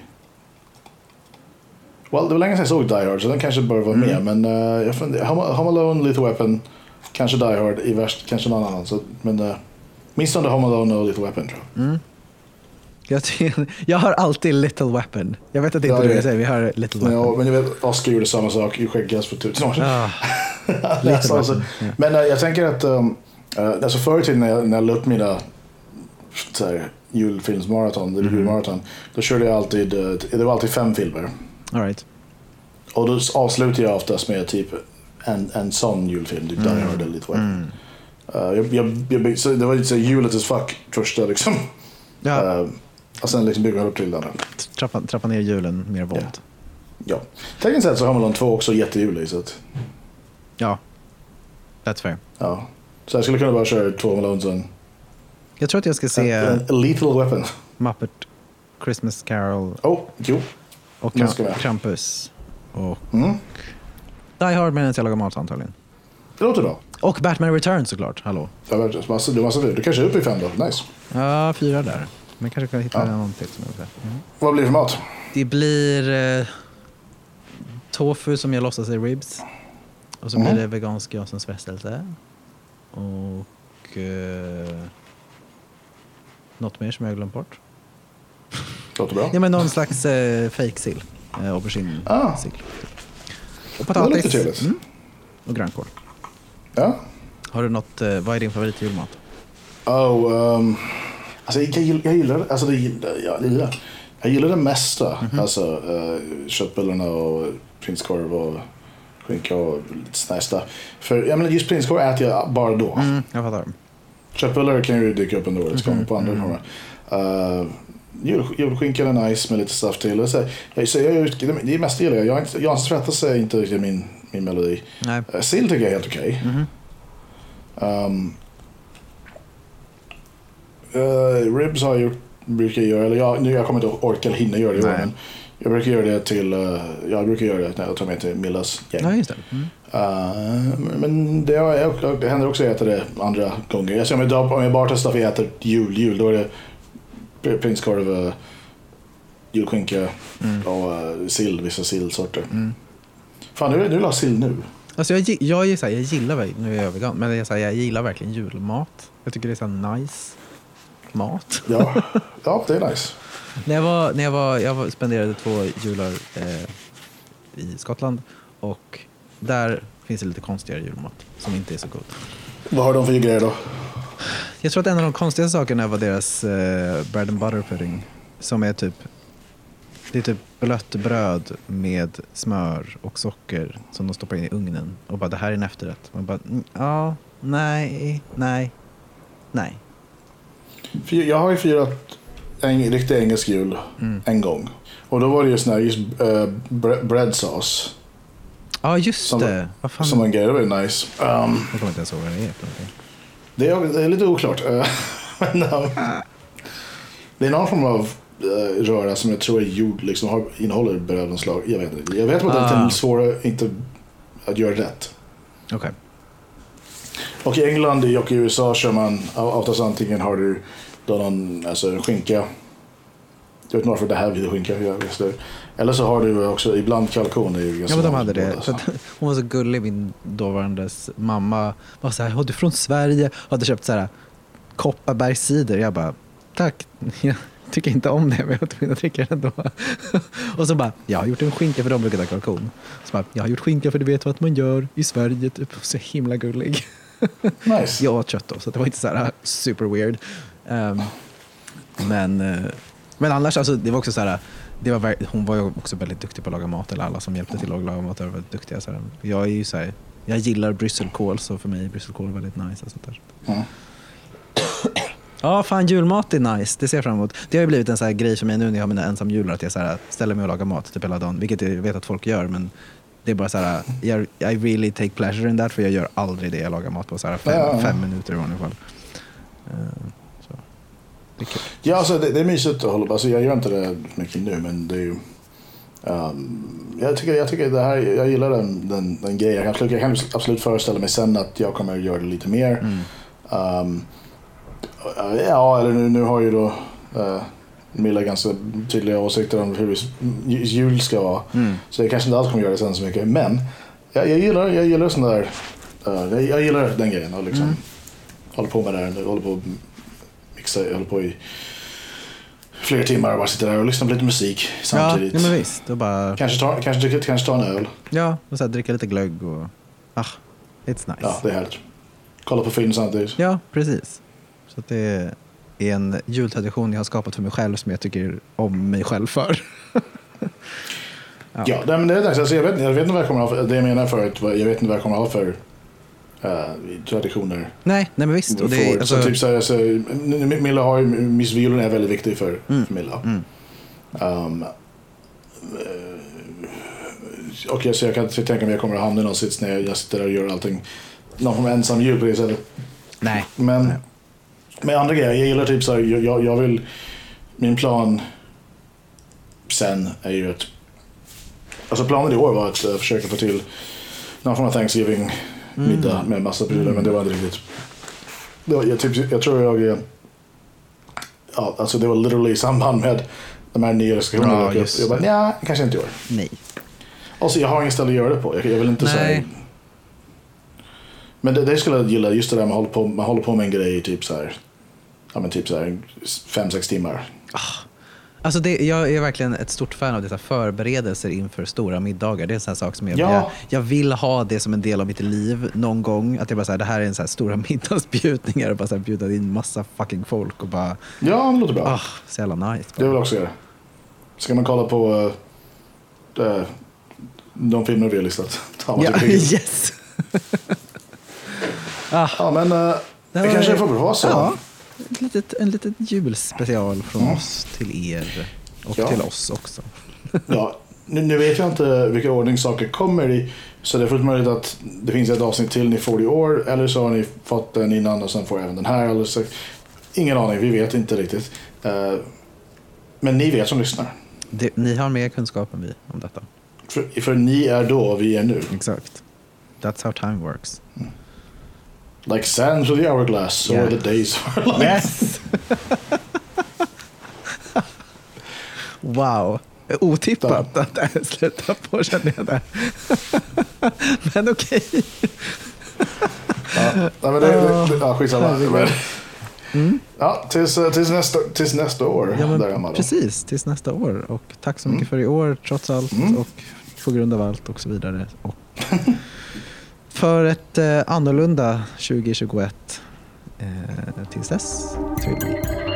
Speaker 1: Well, det var länge sedan jag såg Die Hard så den kanske bör vara
Speaker 2: Mm.
Speaker 1: med. Men uh, jag funderar, Home, Alone, Little Weapon, kanske Die Hard, i värst kanske någon annan. Så, men uh, minst under Home Alone och Little Weapon tror jag.
Speaker 2: Jag, jag har alltid Little Weapon. Jag vet att det inte
Speaker 1: Ja,
Speaker 2: det
Speaker 1: det-
Speaker 2: jag säger, vi har Little Weapon.
Speaker 1: ja, men jag vet, Oscar gjorde samma sak i Skäggkast för tusen år sedan.
Speaker 2: Ah,
Speaker 1: alltså, alltså,
Speaker 2: ja.
Speaker 1: Men eh, jag tänker att um, uh, alltså förr i tiden när jag, när jag la upp mina så här, julfilmsmaraton, eller julmaraton, då körde jag alltid, eh, det var alltid fem filmer.
Speaker 2: all right.
Speaker 1: Och då avslutar jag oftast med typ en, en sån julfilm, typ Die Hard eller Little Weapon. Uh, jag, jag, jag, så det var lite så julet as fuck första liksom.
Speaker 2: Ja,
Speaker 1: Uh, och sen liksom bygga upp till den.
Speaker 2: trappa, trappa ner julen, mer våld.
Speaker 1: Ja. Tekniskt sett så har man de två också jättejulig. Så att,
Speaker 2: Ja, that's fair.
Speaker 1: ja. Så jag skulle kunna bara köra två Malone sen.
Speaker 2: Jag tror att jag ska se
Speaker 1: En, en lethal weapon.
Speaker 2: Muppet Christmas Carol
Speaker 1: Oh, jo.
Speaker 2: och
Speaker 1: Den ska
Speaker 2: Kram-
Speaker 1: med.
Speaker 2: Krampus. Och
Speaker 1: Mm.
Speaker 2: Die Hard medan jag lagar mat antagligen.
Speaker 1: Det låter bra.
Speaker 2: Och Batman Returns såklart, hallå.
Speaker 1: Det var massa, fler. Du kanske är uppe i fem då. Nice.
Speaker 2: Ja, fyra där. Men kanske kan hitta
Speaker 1: Ja.
Speaker 2: någon till som är bättre. Mm.
Speaker 1: Vad blir det för mat?
Speaker 2: Det blir eh, tofu som jag låtsas är ribs. Och så
Speaker 1: Mhm.
Speaker 2: blir det vegansk Jasons frestelse. Och eh, något mer som jag har glömt bort.
Speaker 1: Låter bra.
Speaker 2: Ja, men någon slags eh, fake-sill. Eh, aubergine
Speaker 1: Ah.
Speaker 2: Och
Speaker 1: Det
Speaker 2: potatis.
Speaker 1: låter trevligt.
Speaker 2: Mm. Och grönkål.
Speaker 1: Ja.
Speaker 2: Har du något, eh, vad är din favoritjulmat?
Speaker 1: Oh, um, alltså jag, jag gillar alltså det, gillar- jag, gillar, jag gillar det mesta.
Speaker 2: Mhm.
Speaker 1: Alltså uh, köttbullarna och prinskorv och skinka och lite stuff. För jag menar, just prinskorv äter jag bara då.
Speaker 2: Mm, jag fattar.
Speaker 1: Köttbullar kan ju dyka upp under årets gång på andra mm. uh, jul, Julskinkan är nice med lite stuff till. Så, jag, så jag, det, det är mest gillar jag. jag. jag Jans tvättas är inte riktigt min, min melodi.
Speaker 2: Nej.
Speaker 1: Uh, sill tycker jag är helt okej.
Speaker 2: Mhm.
Speaker 1: Um, eh, ribs har jag gjort, brukar jag göra, eller jag, nu jag kommer inte orka eller hinna göra det i år,
Speaker 2: Nej.
Speaker 1: men jag brukar göra det till, uh, jag brukar göra det när jag tar med till Millas gäng.
Speaker 2: Ja, just det. Mm.
Speaker 1: Uh, men det, har jag, det händer också att jag äter det andra gånger. Jag ser om jag, om jag bara testar för jag äter jul, jul, då är det pr- prinskorv, uh, julskinka
Speaker 2: Mm.
Speaker 1: och uh, sill, vissa sillsorter. Fan, nu nu är det sill nu.
Speaker 2: Alltså jag, jag, här, jag gillar, nu är jag vegan, men jag, jag gillar verkligen julmat. Jag tycker det är så nice mat.
Speaker 1: Ja, ja det är nice.
Speaker 2: När jag, var, när jag, var, jag spenderade två jular eh, i Skottland och där finns det lite konstigare julmat som inte är så god.
Speaker 1: Vad har de för grejer då?
Speaker 2: Jag tror att en av de konstigaste sakerna var deras eh, bread and butter pudding som är typ det är typ blött bröd med smör och socker som de stoppar in i ugnen och bara det här är en efterrätt. Man bara mm, ja, nej, nej, nej.
Speaker 1: Jag har ju firat en riktig engelsk jul
Speaker 2: Mm.
Speaker 1: en gång. Och då var det ju sån här just uh, bread sauce
Speaker 2: Ja, just
Speaker 1: Som-
Speaker 2: det. Vad fan?
Speaker 1: som en grej. Det var ju nice. Um,
Speaker 2: Jag kommer inte ens ihåg vad det någonting.
Speaker 1: det, är, det är lite oklart. eh, men, um, det är någon form av uh, röra som jag tror är gjord, liksom, har, innehåller bröd av något slag. Jag vet inte. Jag vet att det är
Speaker 2: Ah.
Speaker 1: lite svårare inte att göra rätt.
Speaker 2: Okej.
Speaker 1: Och i England och i USA kör man oftast antingen har du då någon alltså, skinka. Jag vet inte varför det här blir skinka. Eller så har du också ibland kalkon. Är
Speaker 2: Ja, men de hade det. hon var så gullig, min dåvarandes mamma. Var så här, "Åh, du är från Sverige. Hade köpt så här Kopparbergscider. Jag bara, tack. Jag tycker inte om det, men jag var tvungen att dricka det ändå. Och så bara, jag har gjort en skinka för de brukar ta kalkon. Så bara, jag har gjort skinka för du vet vad man gör i Sverige. Typ. Så himla gullig.
Speaker 1: Nice.
Speaker 2: Jag åt kött då, så det var inte så här super weird. Ehm, men, eh, Men annars, alltså, det var också så här, det var, hon var ju också väldigt duktig på att laga mat, eller alla som hjälpte till att laga mat var väldigt duktiga. Så här. Jag är ju så här, jag gillar brysselkål, så för mig är brysselkål väldigt nice. Och sånt där.
Speaker 1: Ja.
Speaker 2: Ja, fan julmat är nice. Det ser jag fram emot. Det har ju blivit en så här grej för mig nu när jag har mina ensamjular, att jag så här, ställer mig och lagar mat typ hela dagen, vilket jag vet att folk gör, men det är bara så här, jag, I really take pleasure in that, för jag gör aldrig det jag lagar mat på så här fem,
Speaker 1: Ja,
Speaker 2: fem minuter i vanliga fall. Eh, så. Det är kul.
Speaker 1: Ja, alltså det, det är mysigt att hålla på. Alltså, jag gör inte det mycket nu, men det är ju... ehm, jag, tycker, jag tycker det här, jag gillar den, den, den grejen. Jag kan, jag kan absolut föreställa mig sen att jag kommer att göra det lite mer.
Speaker 2: Mm.
Speaker 1: Ehm, ja, eller nu, nu har ju då uh, Milla ganska tydliga åsikter om hur ju- jul ska vara.
Speaker 2: Mm.
Speaker 1: Så jag kanske inte alls kommer göra det sen så mycket. Men jag, jag gillar, jag gillar sån där... eh, jag, jag gillar den grejen och liksom
Speaker 2: Mm.
Speaker 1: håller på med det här. Håller på att mixa, håller på i flera timmar och bara sitter där och lyssnar på lite musik samtidigt.
Speaker 2: ja, men visst. Då bara,
Speaker 1: Kanske ta, kanske, dricka- kanske ta en öl.
Speaker 2: ja, och så här, dricka lite glögg och... Ah, it's nice.
Speaker 1: Ja, det är härligt. Kolla på film samtidigt.
Speaker 2: Ja, precis. Så att det är en jultradition jag har skapat för mig själv som jag tycker om mig själv för.
Speaker 1: Ja, nej, men det är dags. Alltså, jag, vet, jag vet inte vad jag kommer ha för, det jag menar förut, jag vet inte vad jag kommer ha för eh, traditioner.
Speaker 2: Nej, nej men visst. Och det, är, alltså,
Speaker 1: så typ så här, alltså, Milla har ju, Miss Violen är väldigt viktig för,
Speaker 2: Mm.
Speaker 1: för Milla.
Speaker 2: Mm.
Speaker 1: Um, eh, och jag, så jag kan inte tänka mig att jag kommer att hamna i någon sits när jag, jag sitter där och gör allting. Någon form av ensam jul på det sättet.
Speaker 2: nej.
Speaker 1: Men
Speaker 2: Nej.
Speaker 1: Med andra grejer, jag gillar typ så här, jag, jag, jag vill, min plan sen är ju att, alltså planen i år var att eh, försöka få till någon form av Thanksgiving middag med massa prylar, men det var inte riktigt. Det var, jag, typ, jag tror jag, eh, ja, alltså det var literally i samband med de här nya restriktionerna.
Speaker 2: Ja, just
Speaker 1: jag bara, nja, kanske inte i år.
Speaker 2: Nej.
Speaker 1: Alltså jag har ingen ställe att göra det på. Jag, jag vill inte säga.
Speaker 2: Nej.
Speaker 1: Men det, det skulle jag gilla, just det där man håller på, man håller på med en grej i typ så här, ja men typ så här fem, sex timmar.
Speaker 2: Alltså det, jag är verkligen ett stort fan av dessa förberedelser inför stora middagar. Det är en sån här sak som jag,
Speaker 1: Ja.
Speaker 2: jag, jag vill ha det som en del av mitt liv någon gång. Att jag bara så här, det här är en så här stora middagsbjudningar och bara så här bjuda in massa fucking folk och bara,
Speaker 1: Ja, det låter bra.
Speaker 2: ah, så jävla nice.
Speaker 1: Det vill jag också göra. Ska man kolla på uh, de filmer vi har listat?
Speaker 2: Ja, yes! ah,
Speaker 1: ja men uh,
Speaker 2: Det
Speaker 1: det kanske får vara så.
Speaker 2: Ja, ett litet, en liten julspecial från oss till er och
Speaker 1: Ja.
Speaker 2: till oss också.
Speaker 1: Ja, nu, nu vet jag inte vilka ordning saker kommer i. Så det är fullt möjligt att det finns ett avsnitt till ni får i år. Eller så har ni fått den innan och sen får även den här. Eller så, ingen aning, vi vet inte riktigt. Eh, men ni vet som lyssnar.
Speaker 2: Det, ni har mer kunskap än vi om detta.
Speaker 1: För, för ni är då, vi är nu.
Speaker 2: Exakt. That's how time works.
Speaker 1: Like sand through the hourglass, so
Speaker 2: Yeah.
Speaker 1: are the days of our life.
Speaker 2: Yes! wow. Otippat att det slutar på känner jag där. Men okej.
Speaker 1: Ja, nej, men det, det, det, ja, skitsamma. Men, ja, tills, eh, tills, nästa, tills nästa år.
Speaker 2: Mm. Ja,
Speaker 1: där
Speaker 2: precis, tills nästa år. Och tack så mycket för i år, trots allt.
Speaker 1: Mm.
Speaker 2: Och på grund av allt och så vidare. Och för ett eh, annorlunda 2021. Eh, tills dess, trevligt.